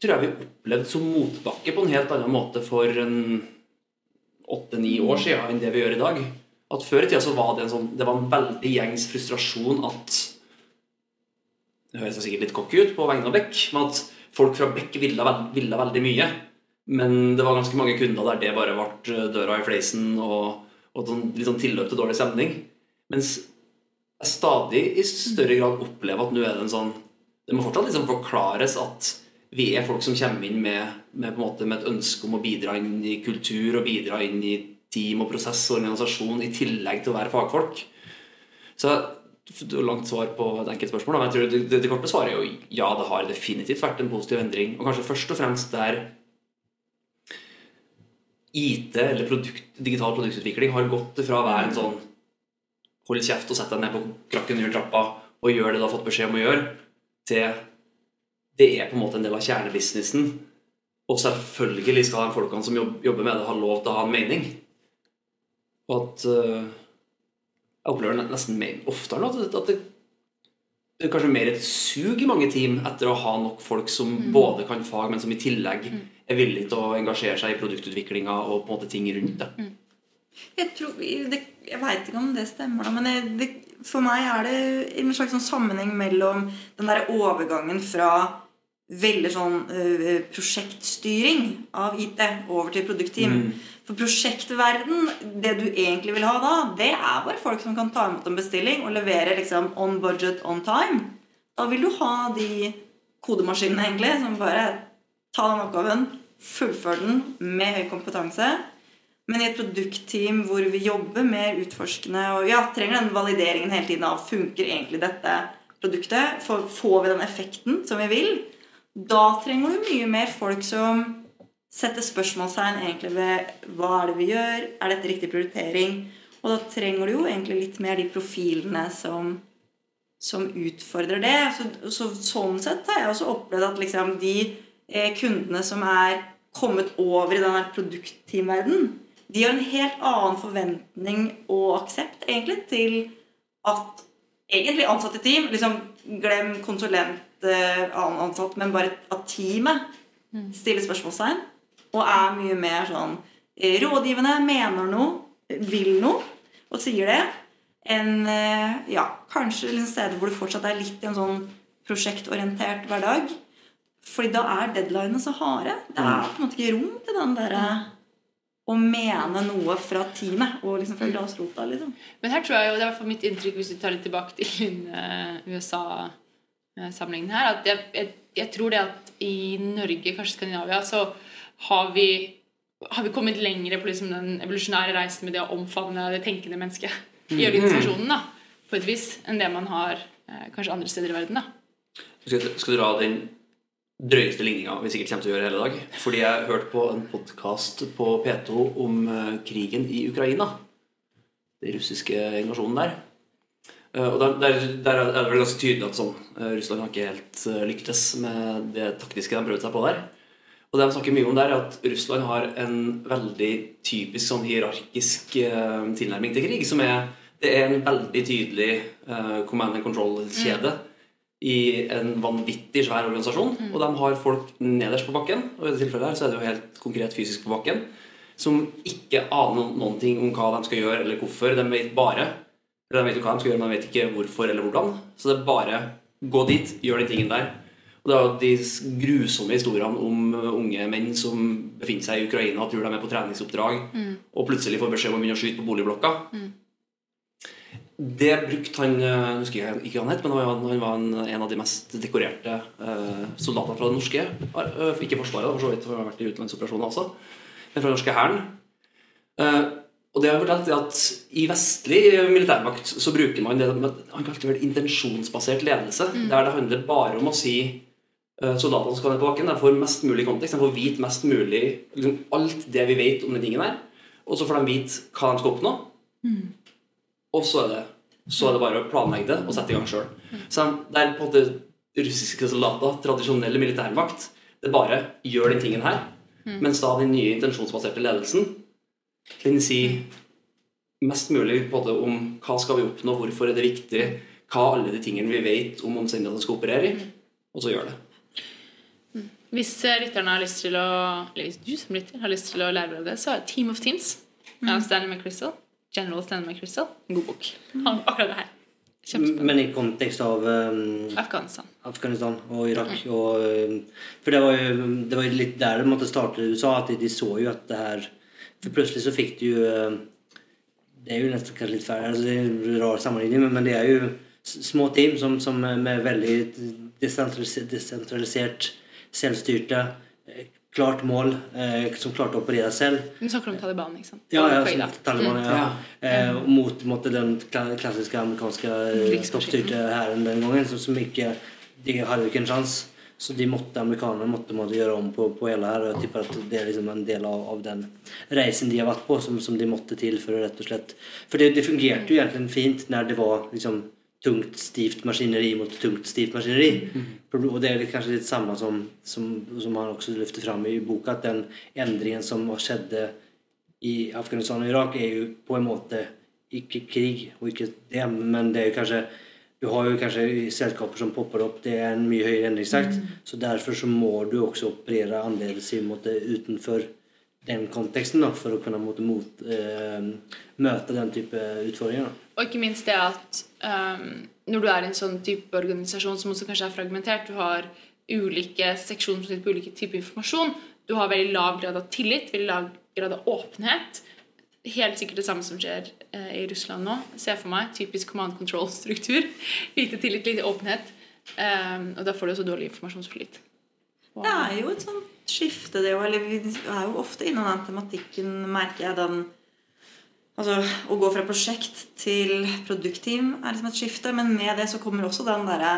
tror jeg vi opplevde som motbakke på en helt annen måte for en åtte-ni år siden enn det vi gjør i dag. At Før i tida så var det en sånn Det var en veldig gjengs frustrasjon at Det høres sikkert litt cocky ut på vegne av Beck, men at folk fra Beck ville, ville veldig mye. Men det var ganske mange kunder der det bare ble døra i fleisen og, og sånn, litt sånn tilløp til dårlig stemning. Mens jeg stadig i større grad opplever at nå er det en sånn Det må fortsatt liksom forklares at vi er folk som kommer inn med, med, måte, med et ønske om å bidra inn i kultur og bidra inn i team og prosess og organisasjon i tillegg til å være fagfolk. Så langt svar på et enkelt spørsmål. Men jeg tror det, det, det korte svaret er jo ja, det har definitivt vært en positiv endring. Og kanskje først og fremst der IT, eller produkt, digital produktutvikling, har gått fra å være en sånn hold kjeft og sett deg ned på krakken under trappa og gjør det du har fått beskjed om å gjøre, til det er på en måte en del av kjernebusinessen. Og selvfølgelig skal de folkene som jobber med det, ha lov til å ha en mening. Og at uh, Jeg opplever nesten mer, oftere at, at det, det er kanskje mer et sug i mange team etter å ha nok folk som mm. både kan fag, men som i tillegg mm. er villige til å engasjere seg i produktutviklinga og på en måte ting rundt det. Mm. Jeg, tror, det, jeg veit ikke om det stemmer, men jeg, det, for meg er det en slags sånn sammenheng mellom den der overgangen fra veldig sånn uh, prosjektstyring av IT over til produktteam. Mm. For prosjektverden, det du egentlig vil ha da, det er bare folk som kan ta imot en bestilling og levere liksom on budget, on time. Da vil du ha de kodemaskinene egentlig som bare tar den oppgaven, fullfører den med høy kompetanse. Men i et produktteam hvor vi jobber mer utforskende og ja, trenger den valideringen hele tiden av funker egentlig dette produktet, får vi den effekten som vi vil, da trenger du mye mer folk som setter spørsmålstegn egentlig ved hva er det vi gjør, er dette riktig prioritering? Og da trenger du jo egentlig litt mer de profilene som, som utfordrer det. Så, så, sånn sett har jeg også opplevd at liksom de eh, kundene som er kommet over i den produktteamverdenen, de har en helt annen forventning og aksept egentlig til at egentlig ansatte team liksom Glem konsulent annen ansatt, men bare at teamet mm. stiller spørsmålstegn og er mye mer sånn eh, rådgivende, mener noe, vil noe og sier det, enn eh, ja, kanskje liksom steder hvor du fortsatt er litt i en sånn prosjektorientert hverdag. Fordi da er deadlinene så harde. Det er på en måte ikke rom til den derre å mene noe fra teamet og liksom fra grasrota. Liksom. Men her tror jeg jo, det er i hvert fall mitt inntrykk hvis vi tar litt tilbake til uh, USA Eh, sammenligningen her. At jeg, jeg, jeg, tror det at i Norge, kanskje Skandinavia, så har vi, har vi kommet lenger på liksom den evolusjonære reisen med det å omfavne det tenkende mennesket i mm. organisasjonen. da, På et vis enn det man har eh, kanskje andre steder i verden. da. Skal, skal du dra den drøyeste ligninga vi sikkert kommer til å gjøre hele dag? Fordi jeg hørte på en podkast på P2 om uh, krigen i Ukraina. Den russiske invasjonen der. Eh, og der, der, der, er det vel ganske tydelig at sånn, eh, Russland har ikke helt eh, lyktes med det taktiske de prøvde seg på der. Og det de snakker mye om der, er at Russland har en veldig typisk sånn hierarkisk eh, tilnærming til krig. som er Det er en veldig tydelig eh, command and control-kjede i en vanvittig svær organisasjon. Og de har folk nederst på bakken, og i dette tilfellet her så er det jo helt konkret fysisk på bakken, som ikke aner noen ting om hva de skal gjøre eller hvorfor. De vet bare De vet jo hva de skal gjøre, men de vet ikke hvorfor eller hvordan. Så det er bare gå dit, gjør den tingen der. Og det er jo de grusomme historiene om uh, unge menn som befinner seg i Ukraina, tror de er på treningsoppdrag, og plutselig får beskjed om å begynne å skyte på boligblokka. Det brukte han uh, Jeg husker jeg ikke hva han het, men han var, en, en av de mest dekorerte uh, soldatene fra det norske uh, Ikke Forsvaret, for så vidt, for han har vært i utenlandsoperasjoner også, men fra den norske hæren. Uh, og det har fortalt er at I vestlig militærmakt så bruker man det han kalte vel intensjonsbasert ledelse. Der det handler bare om å si uh, soldatene skal ned på bakken, de får mest mulig kontekst. De får vite mest mulig liksom, alt det vi vet om den tingen her. Og så får de vite hva de skal oppnå. Og så er, det, så er det bare å planlegge det og sette i gang sjøl. Så det er på en måte russiske soldater, tradisjonelle militærmakt, det bare gjør den tingen her. Mens da den nye intensjonsbaserte ledelsen den si mest mulig på en om hva skal vi oppnå, hvorfor er det viktig, hva alle de tingene vi vet om omstendighetene skal operere i, og så gjør det. Hvis eh, lytterne har lyst til å Eller hvis du som lytter har lyst til å lære av det, så er Team of Teams av Stanley McChrystal, General Stanley McChrystal, en god bok. Han, akkurat det her. Men i kontekst av um, Afghanistan. Afghanistan og Irak. Og, um, for det var, jo, det var jo litt der det måtte starte i USA, at de, de så jo at det her For plutselig så fikk du um, Det er jo nesten kanskje litt færre, altså det er en rar sammenligning, men, det er jo små team som, som med veldig desentralisert, desentralisert selvstyrte, eh, klart mål, eh, som klarte å operere selv. Du snakker om Taliban, ikke sant? Ja, ja, Taliban, ja. Eh, mot, måtte den klassiske amerikanske eh, toppstyrte hæren den gangen, som, som ikke de hadde jo ikke en chans. Så de måtte, amerikanerne måtte, måtte gjøre om på, på hele her. Og jeg tipper at det er liksom en del av, av den reisen de har vært på, som, som de måtte til for å rett og slett For det, det fungerte jo egentlig fint når det var liksom tungt, stivt maskineri mot tungt, stivt maskineri. Og det er kanskje litt samme som, som, som han også løfter fram i boka, at den endringen som skjedde i Afghanistan og Irak er jo på en måte ikke krig og ikke det, men det er jo kanskje du har jo kanskje selskaper som popper opp, det er en mye høyere endringstakt. Så derfor så må du også operere annerledes i måte utenfor den konteksten da, for å kunne måte, mot, eh, møte den type utfordringer. Da. Og ikke minst det at um, når du er i en sånn type organisasjon som også kanskje er fragmentert, du har ulike seksjoner på ulike typer informasjon, du har veldig lav grad av tillit, veldig lav grad av åpenhet. Helt sikkert det samme som skjer eh, i Russland nå. ser for meg. Typisk command control-struktur. [laughs] Lite tillit, lite åpenhet. Um, og da får du også dårlig informasjonsflyt. Det er jo et sånt skifte, det òg. Eller vi er jo ofte innom den tematikken, merker jeg. Den Altså, å gå fra prosjekt til produktteam er liksom et skifte. Men med det så kommer også den derre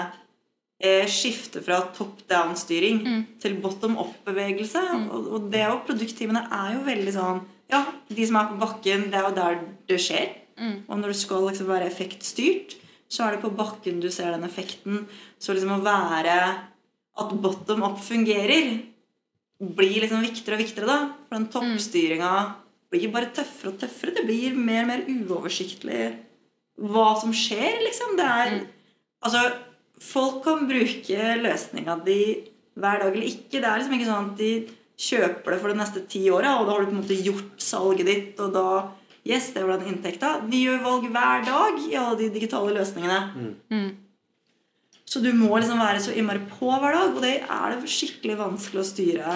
eh, skiftet fra top down-styring til bottom up-bevegelse. Og, og det og produktteamene er jo veldig sånn Ja, de som er på bakken, det er jo der det skjer. Og når du skal liksom være effektstyrt, så er det på bakken du ser den effekten. Så liksom å være At bottom up fungerer, blir liksom viktigere og viktigere, da. For den toppstyringa blir bare tøffere og tøffere. Det blir mer og mer uoversiktlig hva som skjer, liksom. Det er Altså, folk kan bruke løsninga di hver dag eller ikke. Det er liksom ikke sånn at de kjøper det for de neste ti åra, og da har du på en måte gjort salget ditt, og da Yes, det var den inntekta. Vi gjør valg hver dag i alle de digitale løsningene. Så du må liksom være så innmari på hver dag, og det er det skikkelig vanskelig å styre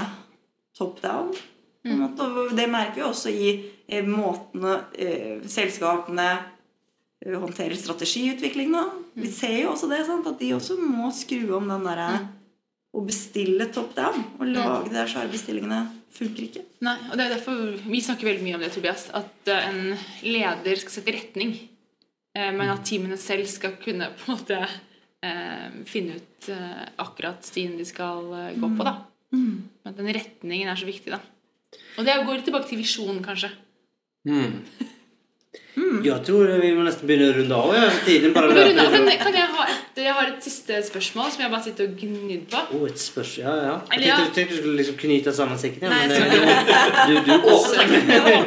top down. på en måte. Og det merker vi også i eh, måtene eh, selskapene eh, håndterer strategiutvikling nå. Vi ser jo også det, sant? at de også må skru om den derre å bestille top down. Og lage de der svære bestillingene funker ikke. Nei, og det er derfor Vi snakker veldig mye om det, Tobias. At eh, en leder skal sette retning. eh, Men at teamene selv skal kunne på en måte eh, finne ut akkurat stien de skal gå på. da At den retningen er så viktig. da Og det går tilbake til visjonen, kanskje. Mm. Jeg tror vi må nesten begynne å runde av. Ja. Tiden bare [laughs] Kan, løper. kan, kan jeg, ha et, jeg har et siste spørsmål som jeg bare sitter og gnir på. Oh, et spørsmål. Ja, ja. Jeg Eller ja. tenkte, tenkte du skulle liksom knyte sammen sekken. Ja, men du, du, du Nei,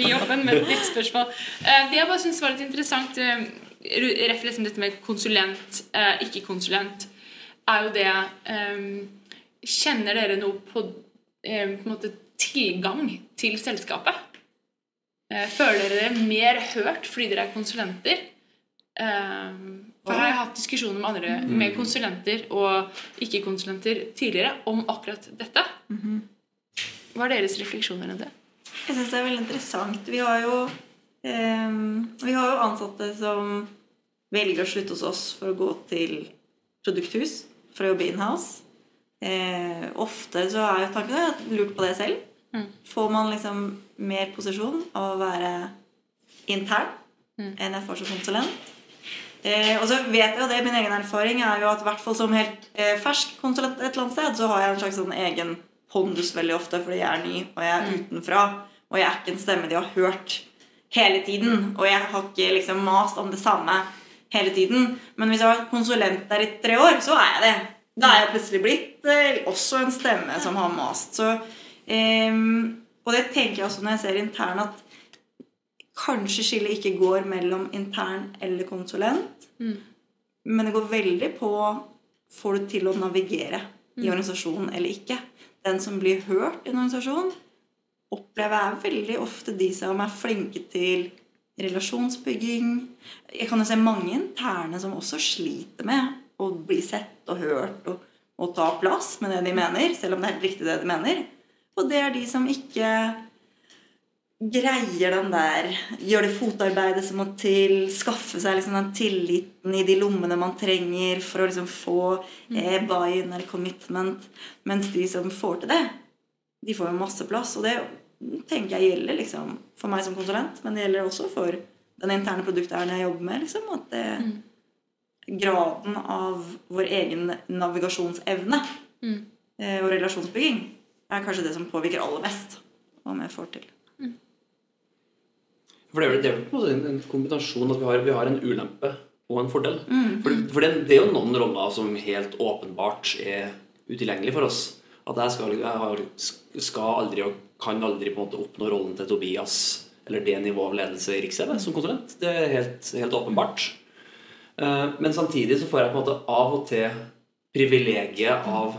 Vi åpner med et nytt spørsmål. Eh, Det jeg bare synes var litt interessant, eh, ref liksom dette med konsulent, eh, ikke-konsulent, er jo det Kjenner dere noe på, på en måte tilgang til selskapet? Eh, Føler dere mer hørt fordi dere er konsulenter? Eh, For her har jeg hatt diskusjoner med andre med konsulenter og ikke-konsulenter tidligere om akkurat dette. Hva er deres refleksjoner rundt det? Jeg syns det er veldig interessant. Vi har jo eh, Vi har jo ansatte som velger å slutte hos oss for å gå til produkthus for å jobbe inhouse. Eh, ofte så er jo tanken har lurt på det selv. Mm. Får man liksom mer posisjon av å være intern enn jeg får som konsulent? Eh, og så vet jeg jo det, Min egen erfaring er jo at i hvert fall som helt eh, fersk konsulent et eller annet sted, så har jeg en slags sånn egen pondus veldig ofte fordi jeg er ny og jeg er utenfra. Og jeg er ikke en stemme de har hørt hele tiden. Og jeg har ikke liksom mast om det samme hele tiden. Men hvis jeg har vært konsulent der i tre år, så er jeg det. Da er jeg plutselig blitt eh, også en stemme som har mast. Så, ehm, og det tenker jeg også når jeg ser intern, at kanskje skillet ikke går mellom intern eller konsulent. Men det går veldig på får du til å navigere i organisasjonen eller ikke. Den som blir hørt i en organisasjon, opplever jeg veldig ofte de som er flinke til relasjonsbygging. Jeg kan jo se mange interne som også sliter med å bli sett og hørt og, og ta plass med det de mener, selv om det er helt riktig det de mener. Og det er de som ikke greier den der Gjør det fotarbeidet som må til. Skaffe seg liksom den tilliten i de lommene man trenger for å liksom få eh, buy-in eller commitment. Mens de som får til det, de får jo masse plass. Og det tenker jeg gjelder liksom for meg som konsulent, men det gjelder også for den interne produkteieren jeg jobber med. liksom, at det, Graden av vår egen navigasjonsevne eh, og relasjonsbygging er kanskje det som påvirker aller mest om jeg får til. For det er vel det er vel på en måte en, kombinasjon at vi har, vi har en ulempe og en fordel. For, for det, det er jo noen roller som helt åpenbart er utilgjengelig for oss. At jeg skal, jeg har, skal aldri og kan aldri på en måte oppnå rollen til Tobias eller det nivået av ledelse i Riks-TV som konsulent. Det er helt, helt åpenbart. Eh, Men samtidig så får jeg på en måte av og til privilegiet av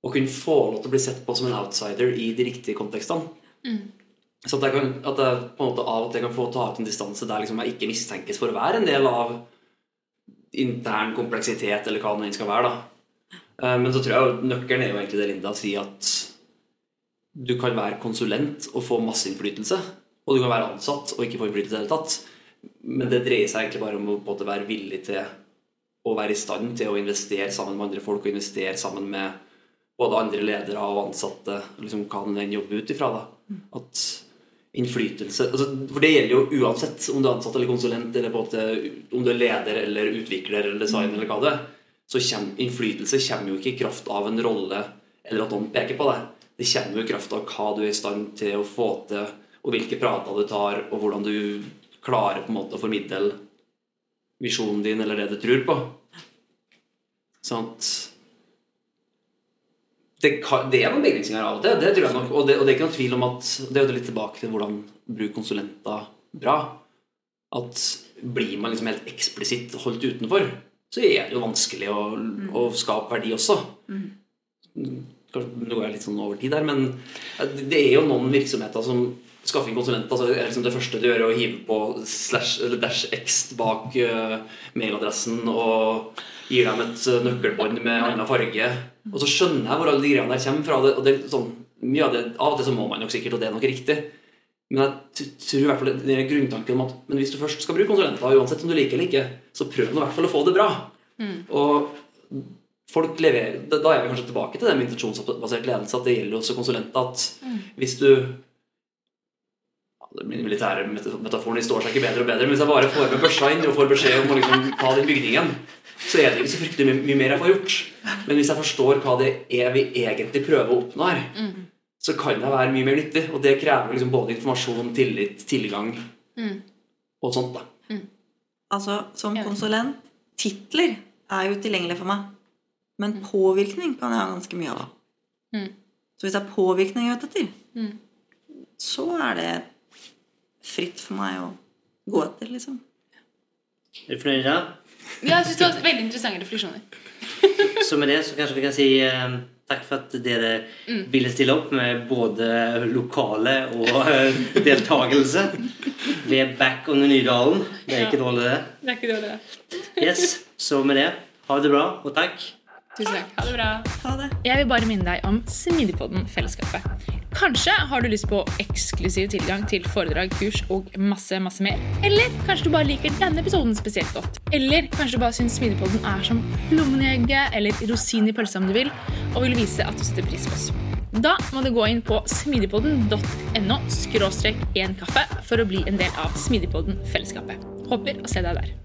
å kunne få lov til å bli sett på som en outsider i de riktige kontekstene. Så at jeg, kan, at jeg på en måte av og til kan få ta ut en distanse der liksom jeg ikke mistenkes for å være en del av intern kompleksitet, eller hva det nå skal være. da. Eh, Men så tror jeg nøkkelen er jo egentlig det Linda sier, at du kan være konsulent og få masse innflytelse. Og du kan være ansatt og ikke få innflytelse i det hele tatt. Men det dreier seg egentlig bare om å både være villig til å være i stand til å investere sammen med andre folk og investere sammen med både andre ledere og ansatte, liksom kan en jobbe ut ifra. da. At innflytelse altså, For det gjelder jo uansett om du er ansatt eller konsulent, eller måte, om du er leder eller utvikler eller designer eller hva det er. Så kommer, innflytelse kommer jo ikke i kraft av en rolle eller at noen peker på deg. Det kommer jo i kraft av hva du er i stand til å få til, og hvilke prater du tar, og hvordan du klarer på en måte å formidle visjonen din eller det du tror på. Sånn at det, kan, det er noen begrensninger av og til, det tror jeg nok. Og det, og det er ikke noen tvil om at Det er jo litt tilbake til hvordan bruke konsulenter bra. At blir man liksom helt eksplisitt holdt utenfor, så er det jo vanskelig å, å skape verdi også. Kanskje, nå går jeg litt sånn over tid der, men det er jo noen virksomheter som skaffer inn konsulenter. Altså liksom det første du gjør, er å hive på slash, eller dash x bak uh, mailadressen og gir dem et eh, nøkkelbånd med annen farge. Og så skjønner jeg hvor alle de greiene der kommer fra. Det, og det, sånn, mye av, det, av og til så må man nok sikkert, og det er nok riktig. Men jeg tror i hvert fall det- er grunntanken om at men hvis du først skal bruke konsulenter, uansett om du liker eller ikke, så prøv nå i hvert fall å få det bra. Og folk leverer Da er vi kanskje tilbake til det med intensjonsbasert ledelse, at det gjelder også konsulenter. At hvis du militære meta- metaforen står seg ikke bedre og bedre, men hvis jeg bare får med børsa inn og får beskjed om å liksom ta den bygningen, så er det ikke så fryktelig mye, mye mer jeg får gjort. Men hvis jeg forstår hva det er vi egentlig prøver å oppnå her, så kan jeg være mye mer nyttig. Og det krever liksom både informasjon, tillit, tilgang. og sånt. da. Altså, som konsulent Titler er jo tilgjengelig for meg. Men påvirkning kan jeg ha ganske mye av. Mm. Så hvis det er påvirkning jeg er ute etter, Mm. så er det fritt for meg å gå etter, liksom. Er du fornøyd, da? Ja, jeg synes det var veldig interessante refleksjoner. [laughs] Så med det så kanskje vi kan si eh, takk for at dere ville stille opp med både lokale og eh, deltakelse. Vi er back on Nydalen. Det er ikke dårlig, det. Det er ikke dårlig, det. Yes, Så med det, ha det bra, og takk. Tusen takk. Ha det bra. Ha det. Jeg vil bare minne deg om Smidigpodden-fellesskapet. Kanskje har du lyst på eksklusiv tilgang til foredrag, kurs og masse masse mer. Eller kanskje du bare liker denne episoden spesielt godt. Eller kanskje du bare syns Smidigpodden er som lommen i egget eller rosin i pølsa om du vil, og vil vise at du setter pris på oss. Da må du gå inn på smidigpodden.no skråstrek én kaffe for å bli en del av Smidigpodden-fellesskapet. Håper å se deg der.